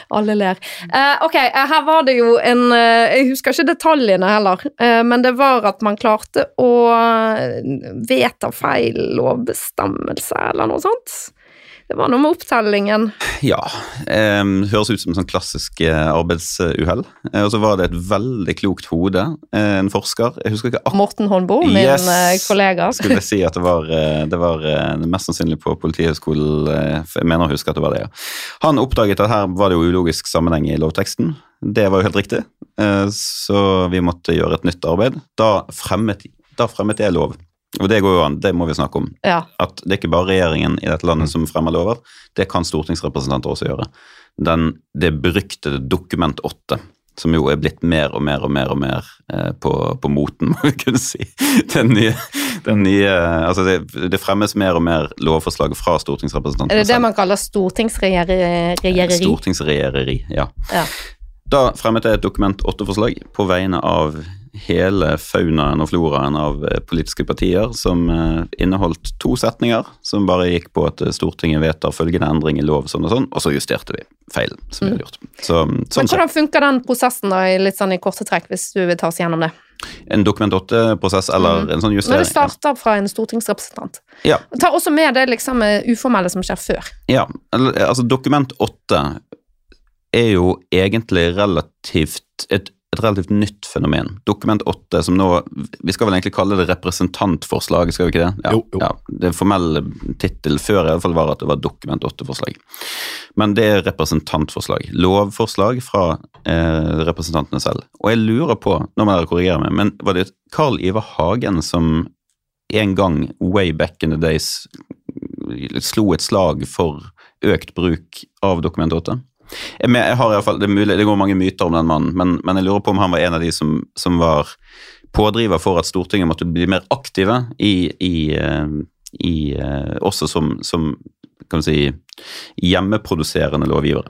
Alle ler. Uh, ok, eh, her var det jo en uh, Jeg husker ikke detaljene heller, uh, men det var at man klarte å vedta feil lovbestemmelse eller noe sånt. Det var noe med opptellingen. Ja. Eh, høres ut som en sånn klassisk eh, arbeidsuhell. Eh, og så var det et veldig klokt hode, eh, en forsker. Jeg husker ikke Morten Håndbo, min Yes. eh, kollega. skulle jeg si at det var, eh, det var mest sannsynlig på Politihøgskolen. Jeg mener å huske at det var det, ja. Han oppdaget at her var det jo ulogisk sammenheng i lovteksten. Det var jo helt riktig, så vi måtte gjøre et nytt arbeid. Da fremmet, da fremmet jeg lov. Og det går jo an, det må vi snakke om. Ja. At det er ikke bare regjeringen i dette landet som fremmer lover, det kan stortingsrepresentanter også gjøre. Den, det beryktede Dokument 8, som jo er blitt mer og mer og mer og mer eh, på, på moten, må vi kunne si. Den nye, den nye Altså det, det fremmes mer og mer lovforslag fra stortingsrepresentanter. Er det det man kaller stortingsregjereri? Stortingsregjereri, ja. Ja. Da fremmet jeg et Dokument 8-forslag på vegne av hele faunaen og floraen av eh, politiske partier, som eh, inneholdt to setninger som bare gikk på at eh, Stortinget vedtar følgende endring i lov, sånn og sånn, og så justerte vi feilen som vi hadde gjort. Så, sånn Men hvordan funker den prosessen da, i litt sånn i korte trekk, hvis du vil ta oss gjennom det? En Dokument 8-prosess eller en sånn justering. Når det starter fra en stortingsrepresentant. Ja, Ta også med det liksom uformelle som skjer før. ja. Altså, Dokument 8 er jo egentlig relativt et, et relativt nytt fenomen. Dokument 8 som nå Vi skal vel egentlig kalle det representantforslag, skal vi ikke det? Ja, Jo, jo. ja. Det formelle tittel før i alle fall var at det var Dokument 8-forslag. Men det er representantforslag. Lovforslag fra eh, representantene selv. Og jeg lurer på, nå må dere korrigere meg, men var det Carl Ivar Hagen som en gang, way back in the days, slo et slag for økt bruk av Dokument 8? Jeg, jeg har i hvert fall, det, mulig, det går mange myter om den mannen, men, men jeg lurer på om han var en av de som, som var pådriver for at Stortinget måtte bli mer aktive i, i, eh, i eh, også som, som si, hjemmeproduserende lovgivere.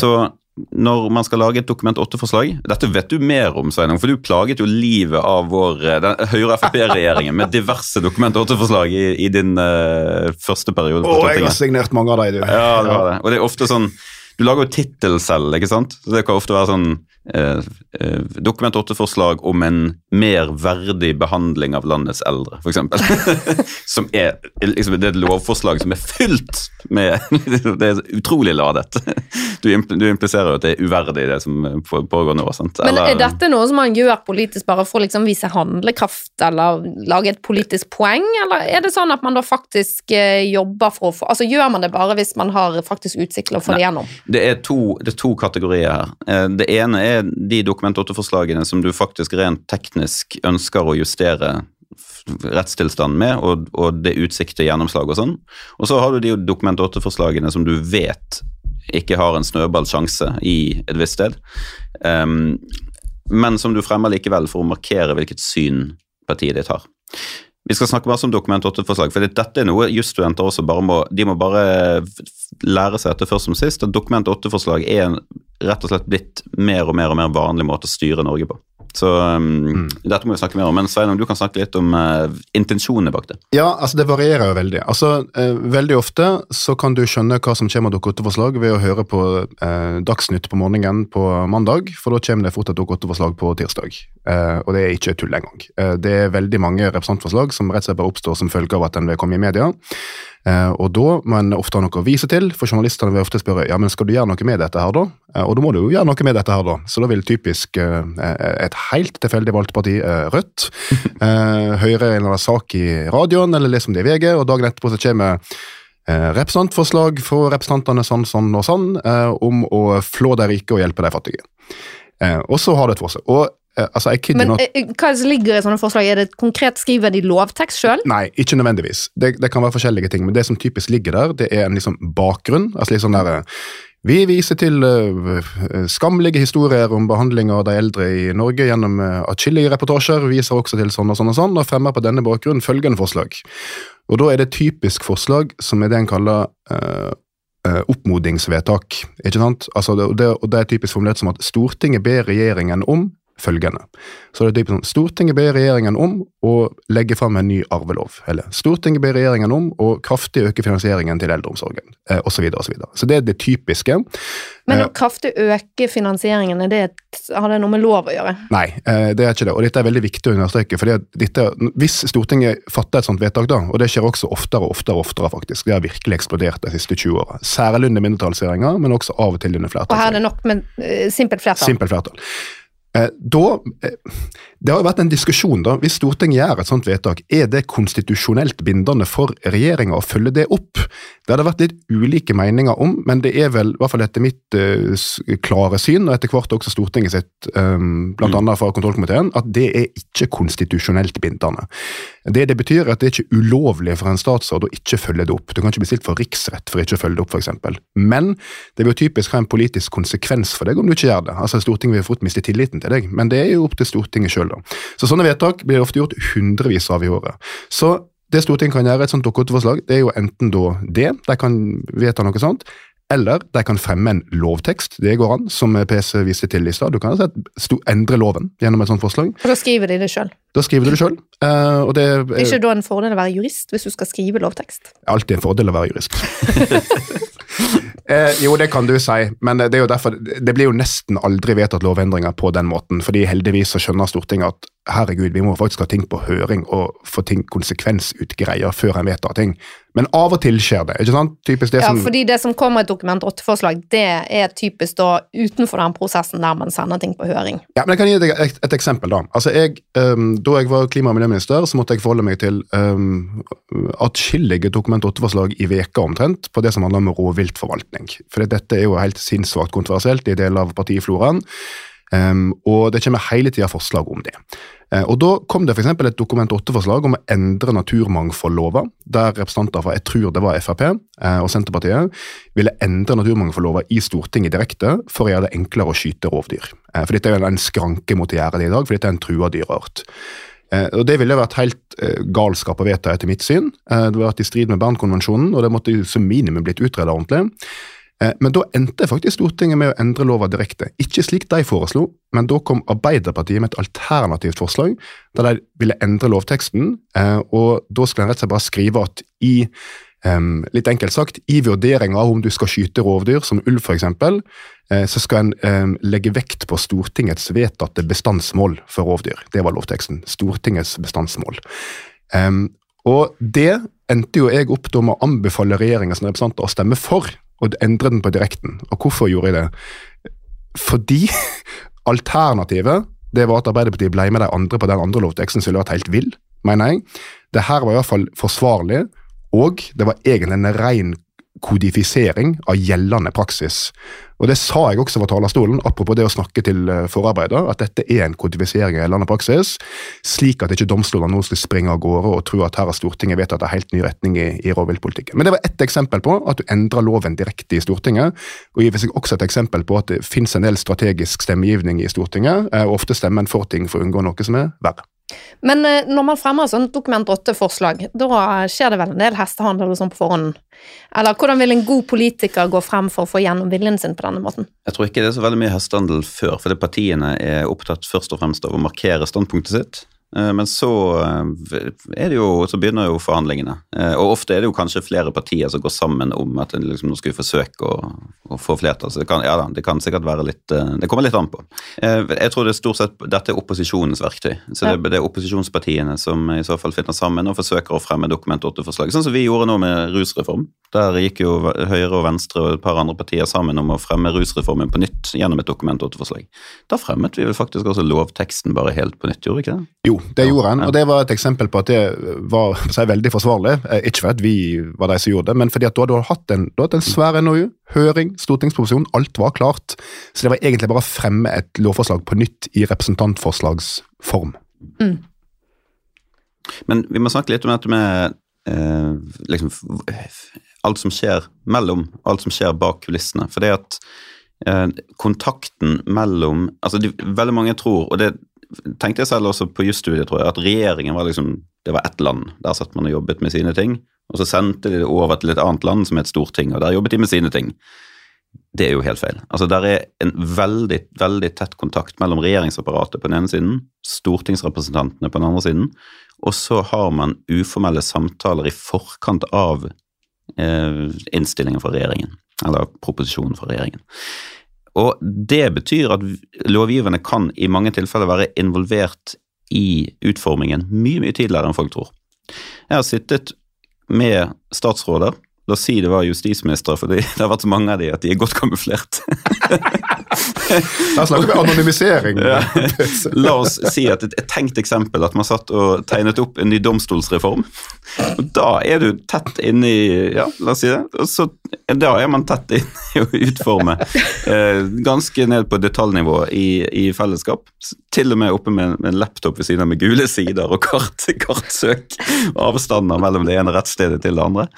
Så når man skal lage et Dokument 8-forslag Dette vet du mer om, Sveinung, for du plaget jo livet av vår eh, Høyre-Frp-regjeringen med diverse Dokument 8-forslag i, i din uh, første periode på Å, jeg har signert mange av dem, du. Ja, det var det. Og det er ofte sånn Du lager jo tittel selv, ikke sant? Det kan ofte være sånn eh, eh, Dokument 8-forslag om en mer verdig behandling av landets eldre, f.eks. som liksom, Det er et lovforslag som er fylt med Det er utrolig ladet. Du, du impliserer jo at det er uverdig, det som pågår nå. sant? Men er dette noe som man gjør politisk bare for å liksom vise handlekraft, eller lage et politisk poeng, eller er det sånn at man da faktisk eh, jobber for å få Altså gjør man det bare hvis man har faktisk utsikt til å få det gjennom? Det er, to, det er to kategorier her. Eh, Det ene er de Dokument 8-forslagene som du faktisk rent teknisk ønsker å justere rettstilstanden med, og, og det utsiktet, gjennomslag og sånn. Og så har du de Dokument 8-forslagene som du vet ikke har en snøballsjanse i et visst sted, um, men som du fremmer likevel for å markere hvilket syn partiet ditt har. Vi skal snakke masse om Dokument 8-forslag, for dette er noe jusstudenter også bare må De må bare lære seg etter først som sist, at Dokument 8-forslag er rett og slett blitt mer og mer og mer vanlig måte å styre Norge på. Så um, dette må vi snakke mer om. Men Sveinung, du kan snakke litt om uh, intensjonene bak det. Ja, altså det varierer jo veldig. Altså, uh, Veldig ofte så kan du skjønne hva som kommer av Dokument 8-forslag ved å høre på uh, Dagsnytt på morgenen på mandag, for da kommer det fort et Dokument 8-forslag på tirsdag. Eh, og det er ikke tull engang. Uh, det er veldig mange representantforslag som rett og slett bare oppstår som følge av at den vil komme i media. Eh, og da må en ofte ha noe å vise til, for journalistene vil ofte spørre ja, men skal du gjøre noe med dette her da? Eh, og da må du jo gjøre noe med dette her da. Så da vil typisk eh, et helt tilfeldig valgt parti, Rødt, høre en eller annen sak i radioen eller lese om det i VG, og dagen etterpå så kommer representantforslag fra representantene sånn, sånn og sånn om å flå de rike og hjelpe de fattige. Og så har det et forsøk. Og altså, jeg kid Men not, eh, hva er ligger i sånne forslag? Er det konkret skriver de lovtekst sjøl? Nei, ikke nødvendigvis. Det, det kan være forskjellige ting, men det som typisk ligger der, det er en liksom bakgrunn. altså litt sånn der, eh, Vi viser til skamlige historier om behandling av de eldre i Norge gjennom uh, atskillige reportasjer. Viser også til sånn og sånn og sånn, og fremmer på denne bakgrunn følgende forslag. Og da er det typisk forslag som er det en kaller uh, eh, oppmodingsvedtak. ikke sant? Altså det, det, og det er typisk formulert som at Stortinget ber regjeringen om følgende. Så det er typisk sånn, Stortinget ber regjeringen om å legge fram en ny arvelov. Eller Stortinget ber regjeringen om å kraftig øke finansieringen til eldreomsorgen, eh, osv. Så, videre, og så, videre. så det er det typiske. Men Eh. å kraftig øke finansieringen, er det et, har det noe med lov å gjøre? Nei, eh, det er ikke det. Og dette er veldig viktig å understreke. dette, Hvis Stortinget fatter et sånt vedtak, da, og det skjer også oftere og oftere, oftere faktisk, det har virkelig eksplodert de siste 20 åra. Særlig under mindretallsregjeringer, men også av og til under Og her er det nok med eh, simpelt flertall. Simpelt flertall. Eh, Da, eh, det har jo vært en diskusjon da, Hvis Stortinget gjør et sånt vedtak, er det konstitusjonelt bindende for regjeringa å følge det opp? Det har det vært litt ulike meninger om, men det er vel, i hvert fall etter mitt uh, klare syn, og etter hvert også Stortinget sitt, um, blant annet fra kontrollkomiteen, at det er ikke konstitusjonelt bindende. Det det betyr, er at det er ikke ulovlig for en statsråd å ikke følge det opp. Du kan ikke bli stilt for riksrett for ikke å følge det opp, f.eks. Men det vil jo typisk ha en politisk konsekvens for deg om du ikke gjør det. Altså Stortinget vil fort miste tilliten til deg, men det er jo opp til Stortinget sjøl, da. Så sånne vedtak blir ofte gjort hundrevis av i året. Så det Stortinget kan gjøre, et sånt Dokument 8-forslag, det er jo enten da det, de kan vedta noe sånt, eller de kan fremme en lovtekst, det går an, som PC viste til i stad. Du kan altså endre loven gjennom et sånt forslag. Og da skriver de det sjøl. Da skriver du det sjøl, og det Er er ikke da en fordel å være jurist hvis du skal skrive lovtekst? alltid en fordel å være jurist. eh, jo, det kan du si, men det, er jo derfor, det blir jo nesten aldri vedtatt lovendringer på den måten, fordi heldigvis så skjønner Stortinget at herregud, vi må faktisk ha ting på høring og få ting konsekvensutgreier før en vedtar ting. Men av og til skjer det, ikke sant? Typisk det Ja, som fordi det som kommer i et Dokument 8-forslag, det er typisk da utenfor den prosessen der man sender ting på høring. Ja, men Jeg kan gi deg et, et eksempel. Da Altså jeg, ehm, da jeg var klima- og miljøminister, så måtte jeg forholde meg til um, atskillige Dokument 8-forslag i veka omtrent på det som handler om rovviltforvaltning. For dette er jo helt sinnssvakt kontroversielt i deler av partifloraen. Um, og det kommer hele tida forslag om det. Uh, og Da kom det eksempel et Dokument 8-forslag om å endre naturmangfoldlova, der representanter fra jeg tror det var Frp uh, og Senterpartiet ville endre naturmangfoldlova i Stortinget direkte for å gjøre det enklere å skyte rovdyr. Uh, for Dette er en skranke mot å gjøre det i dag, for dette er en trua dyreart. Eh, og Det ville vært helt eh, galskap å vedta etter mitt syn. Eh, det ville vært i strid med Bernkonvensjonen, og det måtte som minimum blitt utredet ordentlig. Eh, Men da endte faktisk Stortinget med å endre lova direkte. Ikke slik de foreslo, men da kom Arbeiderpartiet med et alternativt forslag, der de ville endre lovteksten. eh, Og da skulle en rett og slett bare skrive at i litt enkelt sagt, I vurderinga av om du skal skyte rovdyr, som ulv f.eks., så skal en legge vekt på Stortingets vedtatte bestandsmål for rovdyr. Det var lovteksten. Stortingets bestandsmål. Og det endte jo jeg opp da med å anbefale regjeringens representanter å stemme for, og endre den på direkten. Og hvorfor gjorde jeg det? Fordi alternativet det var at Arbeiderpartiet ble med de andre på den andre lovteksten som ville vært helt vill, mener jeg. Det her var i hvert fall forsvarlig, og det var egentlig en ren kodifisering av gjeldende praksis. Og Det sa jeg også fra talerstolen, apropos det å snakke til eh, forarbeider, at dette er en kodifisering av gjeldende praksis, slik at ikke domstolene nå skal springe av gårde og tro at her har Stortinget vedtatt en helt ny retning i, i rovviltpolitikken. Men det var ett eksempel på at du endrer loven direkte i Stortinget, og gir seg også et eksempel på at det finnes en del strategisk stemmegivning i Stortinget, eh, og ofte stemmer en for ting for å unngå noe som er verre. Men eh, når man fremmer sånn Dokument 8-forslag, da skjer det vel en del hestehandel og sånn på forhånd? Eller hvordan vil en god politiker gå frem for å få gjennom viljen sin på denne måten? Jeg tror ikke det er så veldig mye hestehandel før, fordi partiene er opptatt først og fremst av å markere standpunktet sitt. Eh, Men så, eh, det jo, så begynner jo forhandlingene. Eh, Og ofte er det jo kanskje flere partier som går sammen om at en liksom, nå skal vi forsøke å, å få flertall. Så det kan, ja, det kan sikkert være litt Det kommer litt an på. Jeg tror det er stort sett dette er opposisjonens verktøy. Så det, det er opposisjonspartiene som i så fall finner sammen og forsøker å fremme Dokument 8-forslag. Sånn som vi gjorde nå med rusreform. Der gikk jo Høyre og Venstre og et par andre partier sammen om å fremme rusreformen på nytt gjennom et Dokument 8-forslag. Da fremmet vi vel faktisk også lovteksten bare helt på nytt, gjorde vi ikke det? Jo, det Ja, gjorde en, ja. og det var et eksempel på at det var for si, veldig forsvarlig. Eh, Ikke fordi vi var de som gjorde det, men fordi at du hadde hatt en, du hadde hatt en svær NOU, høring, stortingsproposisjon, alt var klart. Så det var egentlig bare å fremme et lovforslag på nytt i representantforslagsform. Men vi må snakke litt om dette med eh, liksom, alt som skjer mellom, alt som skjer bak kulissene. For det at eh, kontakten mellom altså de, Veldig mange tror, og det tenkte jeg selv også på jusstudiet, tror jeg, at regjeringen var liksom det var ett land. Der satt man og jobbet med sine ting. Og så sendte de det over til et annet land som het Storting, og der jobbet de med sine ting. Det er jo helt feil. Altså, Der er en veldig veldig tett kontakt mellom regjeringsapparatet på den ene siden, stortingsrepresentantene på den andre siden, og så har man uformelle samtaler i forkant av eh, innstillingen fra regjeringen, eller proposisjonen fra regjeringen. Og det betyr at lovgiverne kan i mange tilfeller være involvert i utformingen mye, mye tidligere enn folk tror. Jeg har sittet med statsråder, la oss si det var justisministre, for det har vært så mange av de at de er godt kamuflert. Her snakker vi anonymisering. Ja. La oss si at et, et tenkt eksempel at man satt og tegnet opp en ny domstolsreform. Og Da er du tett inne i Ja, la oss si det. Og så, da er man tett inne i å utforme eh, ganske ned på detaljnivå i, i fellesskap. Til og med oppe med, med en laptop ved siden av med gule sider og kart, kartsøk avstander mellom det ene rettsstedet til det andre.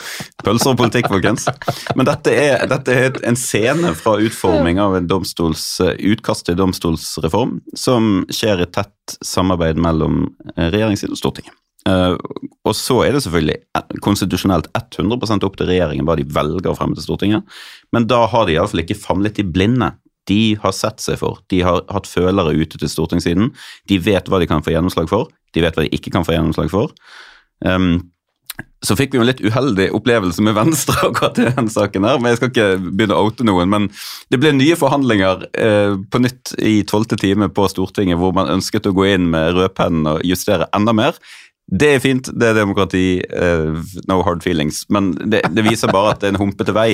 Pølser og politikk, folkens. Men dette er, dette er en scene fra utforming av en domstols, utkast til domstolsreform som skjer i tett samarbeid mellom eh, regjeringssiden og Stortinget. Uh, og så er det selvfølgelig eh, konstitusjonelt 100 opp til regjeringen hva de velger å fremme til Stortinget, men da har de iallfall ikke famlet i blinde. De har sett seg for, de har hatt følere ute til stortingssiden, de vet hva de kan få gjennomslag for, de vet hva de ikke kan få gjennomslag for. Um, så fikk vi jo en litt uheldig opplevelse med Venstre akkurat i den saken her, men jeg skal ikke begynne å oute noen. Men det ble nye forhandlinger eh, på nytt i tolvte time på Stortinget, hvor man ønsket å gå inn med rødpennen og justere enda mer. Det er fint, det er demokrati, eh, no hard feelings, men det, det viser bare at det er en humpete vei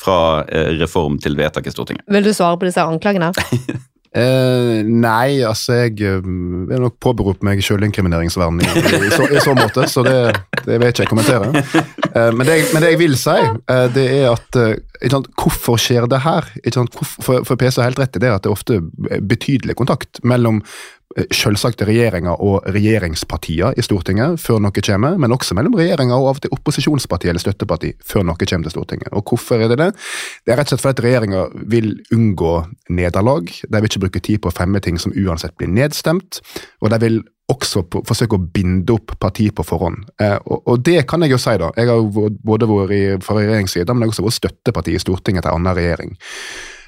fra eh, reform til vedtak i Stortinget. Vil du svare på disse anklagene? Eh, nei, altså jeg eh, vil nok påberope meg sjølinkrimineringsvern i, i, så, i så måte, så det, det vil jeg ikke kommentere. Eh, men, det, men det jeg vil si, eh, det er at eh, sant, Hvorfor skjer det her? Hvorfor, for, for PC har helt rett i det at det er ofte betydelig kontakt mellom eh, selvsagt regjeringa og regjeringspartier i Stortinget før noe kommer, men også mellom regjeringa og av og til opposisjonsparti eller støtteparti før noe kommer til Stortinget. Og hvorfor er det det? Det er rett og slett fordi regjeringa vil unngå nederlag. De vil ikke bruke tid på å fremme ting som uansett blir nedstemt. Og de vil også på, forsøke å binde opp parti på forhånd. Eh, og, og det kan jeg jo si, da. Jeg har jo både vært i, fra regjeringssida, men jeg har også vært støtteparti i Stortinget til en annen regjering.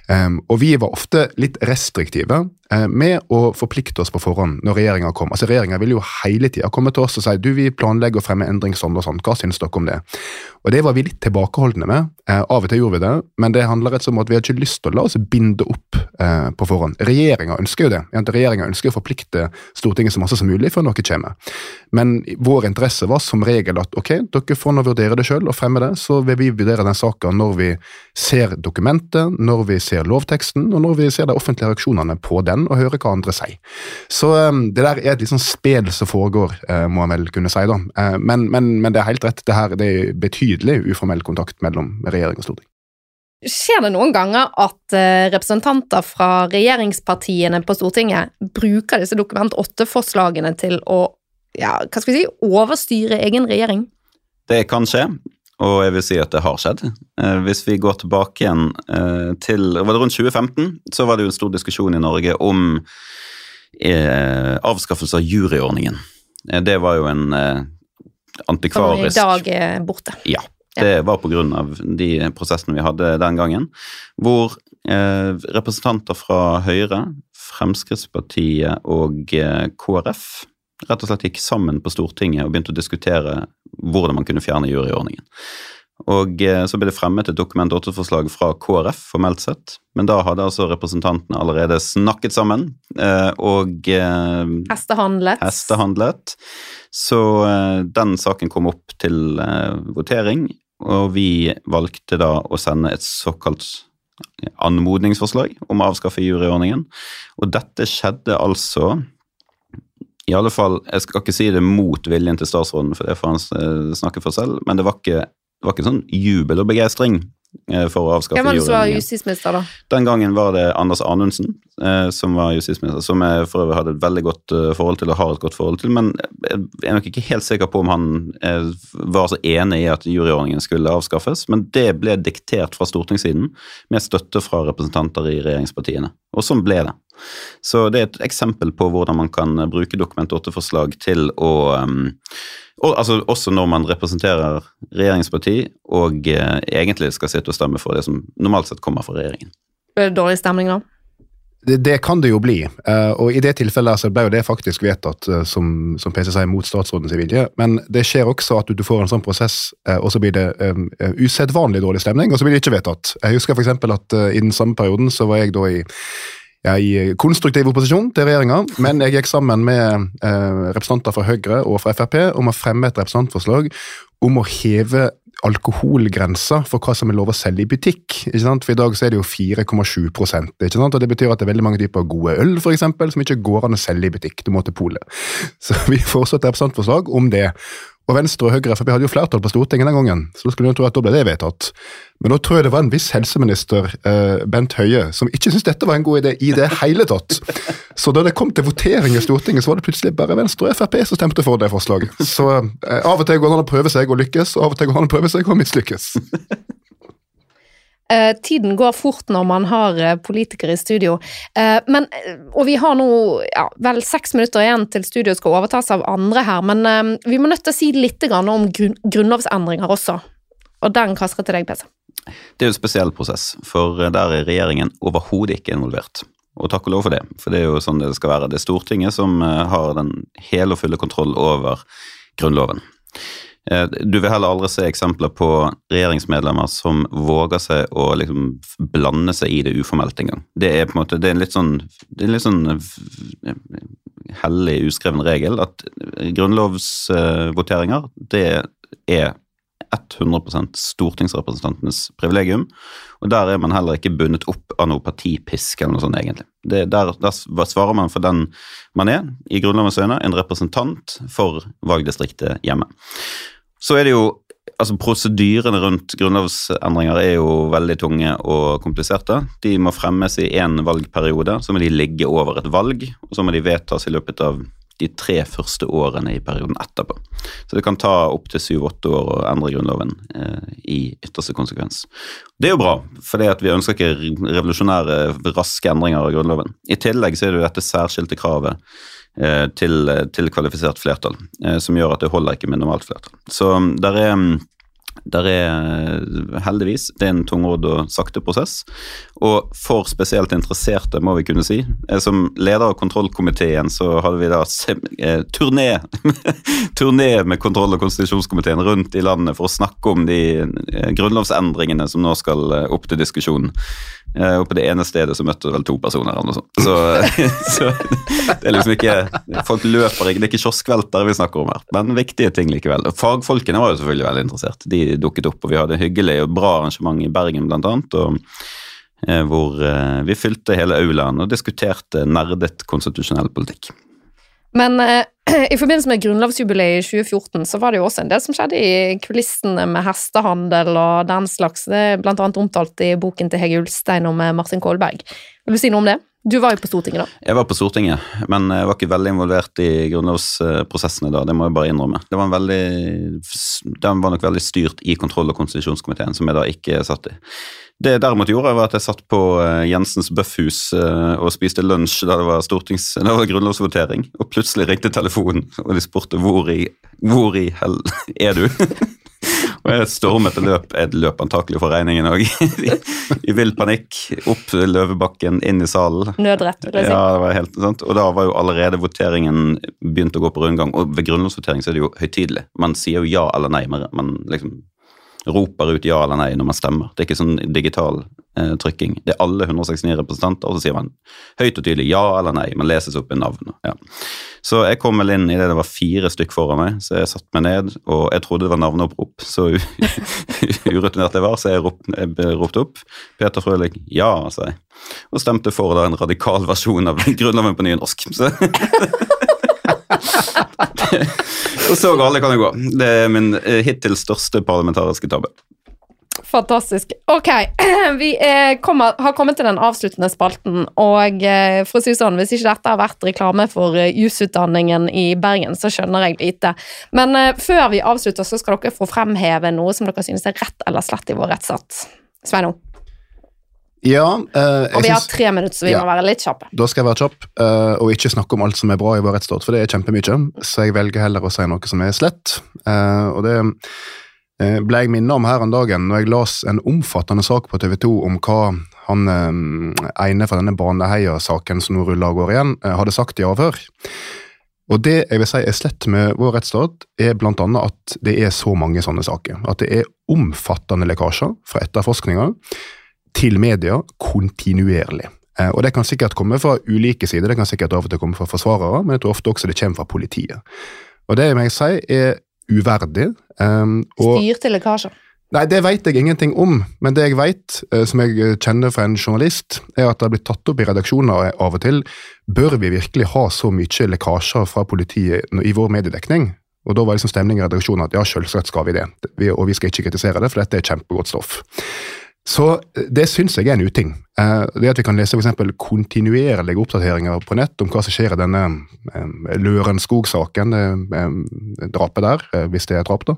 Um, og vi var ofte litt restriktive eh, med å forplikte oss på forhånd når regjeringa kom. Altså Regjeringa ville jo hele tida komme til oss og si du, vi planlegger å fremme endring sånn og sånn, hva syns dere om det? Og det var vi litt tilbakeholdne med. Eh, av og til gjorde vi det, men det handler rett og slett om at vi har ikke lyst til å la oss binde opp eh, på forhånd. Regjeringa ønsker jo det. Regjeringa ønsker å forplikte Stortinget så masse som mulig før noe kommer. Men vår interesse var som regel at ok, dere får nå vurdere det sjøl og fremme det, så vil vi vurdere den saka når vi ser dokumentet, når vi ser lovteksten, og når vi ser de offentlige reaksjonene på den, og høre hva andre sier. Så um, det der er et litt sånn spel som foregår, eh, må en vel kunne si, da. Eh, men, men, men det er helt rett, det her det er betydelig uformell kontakt mellom regjering og storting. Skjer det noen ganger at eh, representanter fra regjeringspartiene på Stortinget bruker disse Dokument 8-forslagene til å ja, hva skal vi si, overstyre egen regjering? Det kan skje, og jeg vil si at det har skjedd. Eh, hvis vi går tilbake igjen eh, til var det rundt 2015, så var det jo en stor diskusjon i Norge om eh, avskaffelse av juryordningen. Det var jo en eh, Som i dag borte. Ja. Det var pga. de prosessene vi hadde den gangen, hvor eh, representanter fra Høyre, Fremskrittspartiet og KrF rett og slett gikk sammen på Stortinget og begynte å diskutere hvordan man kunne fjerne juryordningen. Og eh, så ble det fremmet et Dokument 8-forslag fra KrF, formelt sett, men da hadde altså representantene allerede snakket sammen eh, og eh, Hestehandlet. hestehandlet. Så den saken kom opp til votering, og vi valgte da å sende et såkalt anmodningsforslag om å avskaffe juryordningen. Og dette skjedde altså i alle fall, Jeg skal ikke si det mot viljen til statsråden, for det får han eh, snakke for selv, men det var ikke, det var ikke sånn jubel og begeistring eh, for å avskaffe Hvem var det som var juryordningen. justisminister, da? Den gangen var det Anders Anundsen som var justisminister, som jeg for øvrig hadde et veldig godt eh, forhold til og har et godt forhold til, men jeg er nok ikke helt sikker på om han eh, var så enig i at juryordningen skulle avskaffes, men det ble diktert fra stortingssiden med støtte fra representanter i regjeringspartiene, og sånn ble det. Så det er et eksempel på hvordan man kan bruke Dokument 8-forslag til å og, altså, Også når man representerer regjeringsparti og eh, egentlig skal sitte og stemme for det som normalt sett kommer fra regjeringen. Ble det dårlig stemning, da? Det, det kan det jo bli, eh, og i det tilfellet så ble jo det faktisk vedtatt, eh, som, som PC sier, mot statsrådens vilje. Men det skjer også at du, du får en sånn prosess, eh, og så blir det um, usedvanlig dårlig stemning, og så blir det ikke vedtatt. Jeg husker f.eks. at uh, i den samme perioden så var jeg da i ja, i konstruktiv opposisjon til regjeringa, men jeg gikk sammen med eh, representanter fra Høyre og fra Frp om å fremme et representantforslag om å heve alkoholgrensa for hva som er lov å selge i butikk. ikke sant? For I dag så er det jo 4,7 ikke sant? og Det betyr at det er veldig mange typer gode øl for eksempel, som ikke går an å selge i butikk. Du må til polet. Så vi foreslår et representantforslag om det. Og Venstre og Høyre FrP hadde jo flertall på Stortinget den gangen, så da skulle du tro at da ble det vedtatt. Men nå tror jeg det var en viss helseminister, eh, Bent Høie, som ikke syntes dette var en god idé i det hele tatt. Så da det kom til votering i Stortinget, så var det plutselig bare Venstre og Frp som stemte for det forslaget. Så eh, av og til går det an å prøve seg å lykkes, og av og til går det an å prøve seg å mislykkes. Eh, tiden går fort når man har eh, politikere i studio, eh, men, og vi har nå ja, vel seks minutter igjen til studio skal overtas av andre her, men vi må nødt til å si litt om grunn, grunnlovsendringer også. Og den kaster jeg til deg, PC. Det er jo en spesiell prosess, for der er regjeringen overhodet ikke involvert. Og takk og lov for det, for det er jo sånn det skal være. Det er Stortinget som har den hele og fulle kontroll over Grunnloven. Eh, Du vil heller aldri se eksempler på regjeringsmedlemmer som våger seg å liksom blande seg i det uformelt engang. Det er på en måte, det er en litt sånn, det er en litt sånn eh, hellig uskreven regel at grunnlovsvoteringer, det er 100% stortingsrepresentantenes privilegium, og der er man heller ikke bundet opp av noe partipisk eller noe sånt, egentlig. Det, der, der svarer man for den man er, i Grunnlovens øyne, en representant for valgdistriktet hjemme. Så er det jo altså Prosedyrene rundt grunnlovsendringer er jo veldig tunge og kompliserte. De må fremmes i én valgperiode, så må de ligge over et valg, og så må de vedtas i løpet av de tre første årene i perioden etterpå. Så det kan ta opptil syv-åtte år å endre Grunnloven eh, i ytterste konsekvens. Det er jo bra, for vi ønsker ikke revolusjonære, raske endringer av Grunnloven. I tillegg så er det jo dette særskilte kravet til, til kvalifisert flertall, eh, som gjør at det holder ikke med normalt flertall. Så der er der er heldigvis det er en tungrodd og sakte prosess. Og for spesielt interesserte, må vi kunne si. Eh, Som leder av kontrollkomiteen så hadde vi da eh, turné, turné med kontroll- og konstitusjonskomiteen rundt i landet for å snakke om de eh, grunnlovsendringene som nå skal eh, opp til diskusjon. Eh, Og på det ene stedet så møtte vel to personer eller noe sånt. Så, så det er liksom ikke Folk løper ikke, det er ikke kioskvelter vi snakker om her, men viktige ting likevel. Fagfolkene var jo selvfølgelig veldig interessert. De dukket opp, og vi hadde hyggelig og bra arrangement i Bergen blant annet. og eh, hvor eh, vi fylte hele aulaen og diskuterte nerdet konstitusjonell politikk. Men eh, i forbindelse med grunnlovsjubileet i 2014 så var det jo også en del som skjedde i kulissene med hestehandel og den slags. Det er blant annet omtalt i boken til Hege Ulstein om eh, Martin Kolberg. Vil du si noe om det? Du var jo på Stortinget da. Jeg var på Stortinget, men jeg var ikke veldig involvert i grunnlovsprosessene da, det må jeg bare innrømme. Det var, veldig, den var nok veldig styrt i kontroll- og konstitusjonskomiteen, som jeg da ikke satt i. Det jeg derimot gjorde, var at jeg satt på eh, Jensens Bøffhus eh, og spiste lunsj da det var, da det var grunnlovsvotering, og plutselig ringte telefonen, og de spurte hvor i, hvor i hell er du? Og jeg stormet et løp, jeg løp antakelig for regningen òg, I, vill panikk. Opp Løvebakken, inn i salen. Nødrett, vil jeg si. Ja, det var helt sant. Og da var jo allerede voteringen begynt å gå på rundgang. Og ved grunnlovsvotering så er det jo høytidelig. Man sier jo ja eller nei. Man liksom roper ut ja eller nei når man stemmer. Det er ikke sånn digital eh, trykking. Det er alle 169 representanter, og så sier man høyt og tydelig ja eller nei. Man leses opp i navn. Ja. Så jeg kom vel inn i det det var fire stykk foran meg, så jeg satte meg ned, og jeg trodde det var navneopprop. Så urutinert jeg var, så jeg, rop, jeg ropte opp. Peter Frølich, ja, sa jeg. Og stemte for da en radikal versjon av Grunnloven på nynorsk. Så så gale kan det gå. Det er min eh, hittil største parlamentariske tabbe. Fantastisk. Ok, vi er, kommer, har kommet til den avsluttende spalten, og eh, for å si sånn, hvis ikke dette har vært reklame for eh, jusutdanningen i Bergen, så skjønner jeg lite. Men eh, før vi avslutter, så skal dere få fremheve noe som dere synes er rett eller slett i vår rettsstat. Sveinung. Ja, uh, Og vi har tre minutter, så vi Ja. må være litt kjappe. da skal jeg være kjapp uh, og ikke snakke om alt som er bra i vår rettsstat, for det er kjempemye. Så jeg velger heller å si noe som er slett. Uh, og det ble jeg minnet om her en dagen når jeg las en omfattende sak på TV 2 om hva han ene fra denne Baneheia-saken som nå ruller av gårde igjen, hadde sagt i avhør. Og det jeg vil si er slett med vår rettsstat, er annet at det er så mange sånne saker. At det er omfattende lekkasjer fra etterforskninger til media kontinuerlig. Eh, Og Det kan sikkert komme fra ulike sider, det kan sikkert av og til komme fra forsvarere, men jeg tror ofte også det kommer fra politiet. Og Det må jeg si er uverdig. um, og Styrte lekkasjer. Nei, Det vet jeg ingenting om, men det jeg vet, eh, som jeg kjenner fra en journalist, er at det har blitt tatt opp i redaksjoner av og til. Bør vi virkelig ha så mye lekkasjer fra politiet i vår mediedekning? Og Da var liksom stemningen i redaksjonen at ja, selvsagt skal vi det, og vi skal ikke kritisere det, for dette er kjempegodt stoff. Så eh, det syns jeg er en uting. Eh, Det at vi kan lese for kontinuerlige oppdateringer på nett om hva som skjer i denne Lørenskog-saken, drapet der, eh, hvis det er drap, da.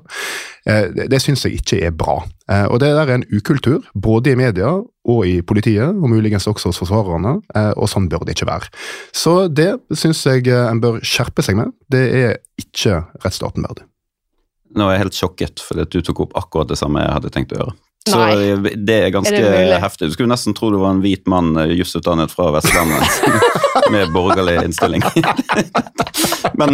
Det, syns jeg ikke er bra. Og det der er en ukultur, både i media og i politiet, og muligens også hos forsvarerne, og sånn bør det ikke være. Så det syns jeg en bør skjerpe seg med. Det er ikke rettsstaten verdig. Nå er jeg helt sjokket, fordi du tok opp akkurat det samme jeg hadde tenkt å gjøre. Så Nei. det er ganske Er det heftig. Du skulle nesten tro du var en hvit mann eh, jusutdannet fra Vestlandet med borgerlig innstilling. Men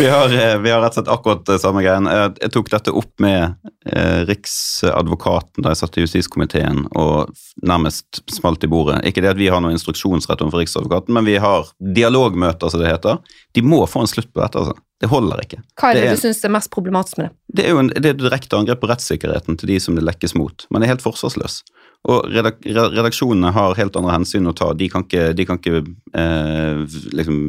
vi har, eh, vi har rett og slett akkurat det samme greien. Jeg tok dette opp med eh, Riksadvokaten da jeg satt i justiskomiteen og nærmest smalt i bordet. Ikke det at vi har noen instruksjonsrett overfor Riksadvokaten, men vi har dialogmøter, som det heter. De må få en slutt på dette, altså. Det holder ikke. Hva er det, Det er- du syns er mest problematisk med det? Det er jo en, det er direkte angrep på rettssikkerheten til de som det lekkes mot. Man er helt forsvarsløs. Og redak redaksjonene har helt andre hensyn å ta. De kan ikke, de kan ikke eh, liksom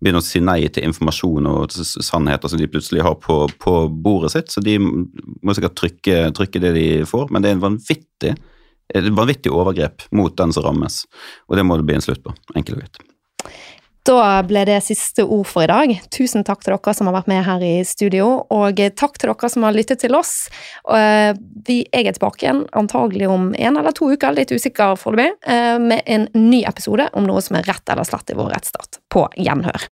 begynne å si nei til informasjon og sannheter som de plutselig har på, på bordet sitt, så de må sikkert trykke, trykke det de får. Men det er en vanvittig, et vanvittig overgrep mot den som rammes, og det må det bli en slutt på. Enkelt og greit. Da ble det siste ord for i dag. Tusen takk til dere som har vært med her i studio, og takk til dere som har lyttet til oss. Eh, vi er tilbake igjen antagelig om en eller to uker, litt usikker foreløpig, eh, med en ny episode om noe som er rett eller slett i vår rettsstat. På gjenhør.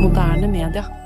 Moderne media.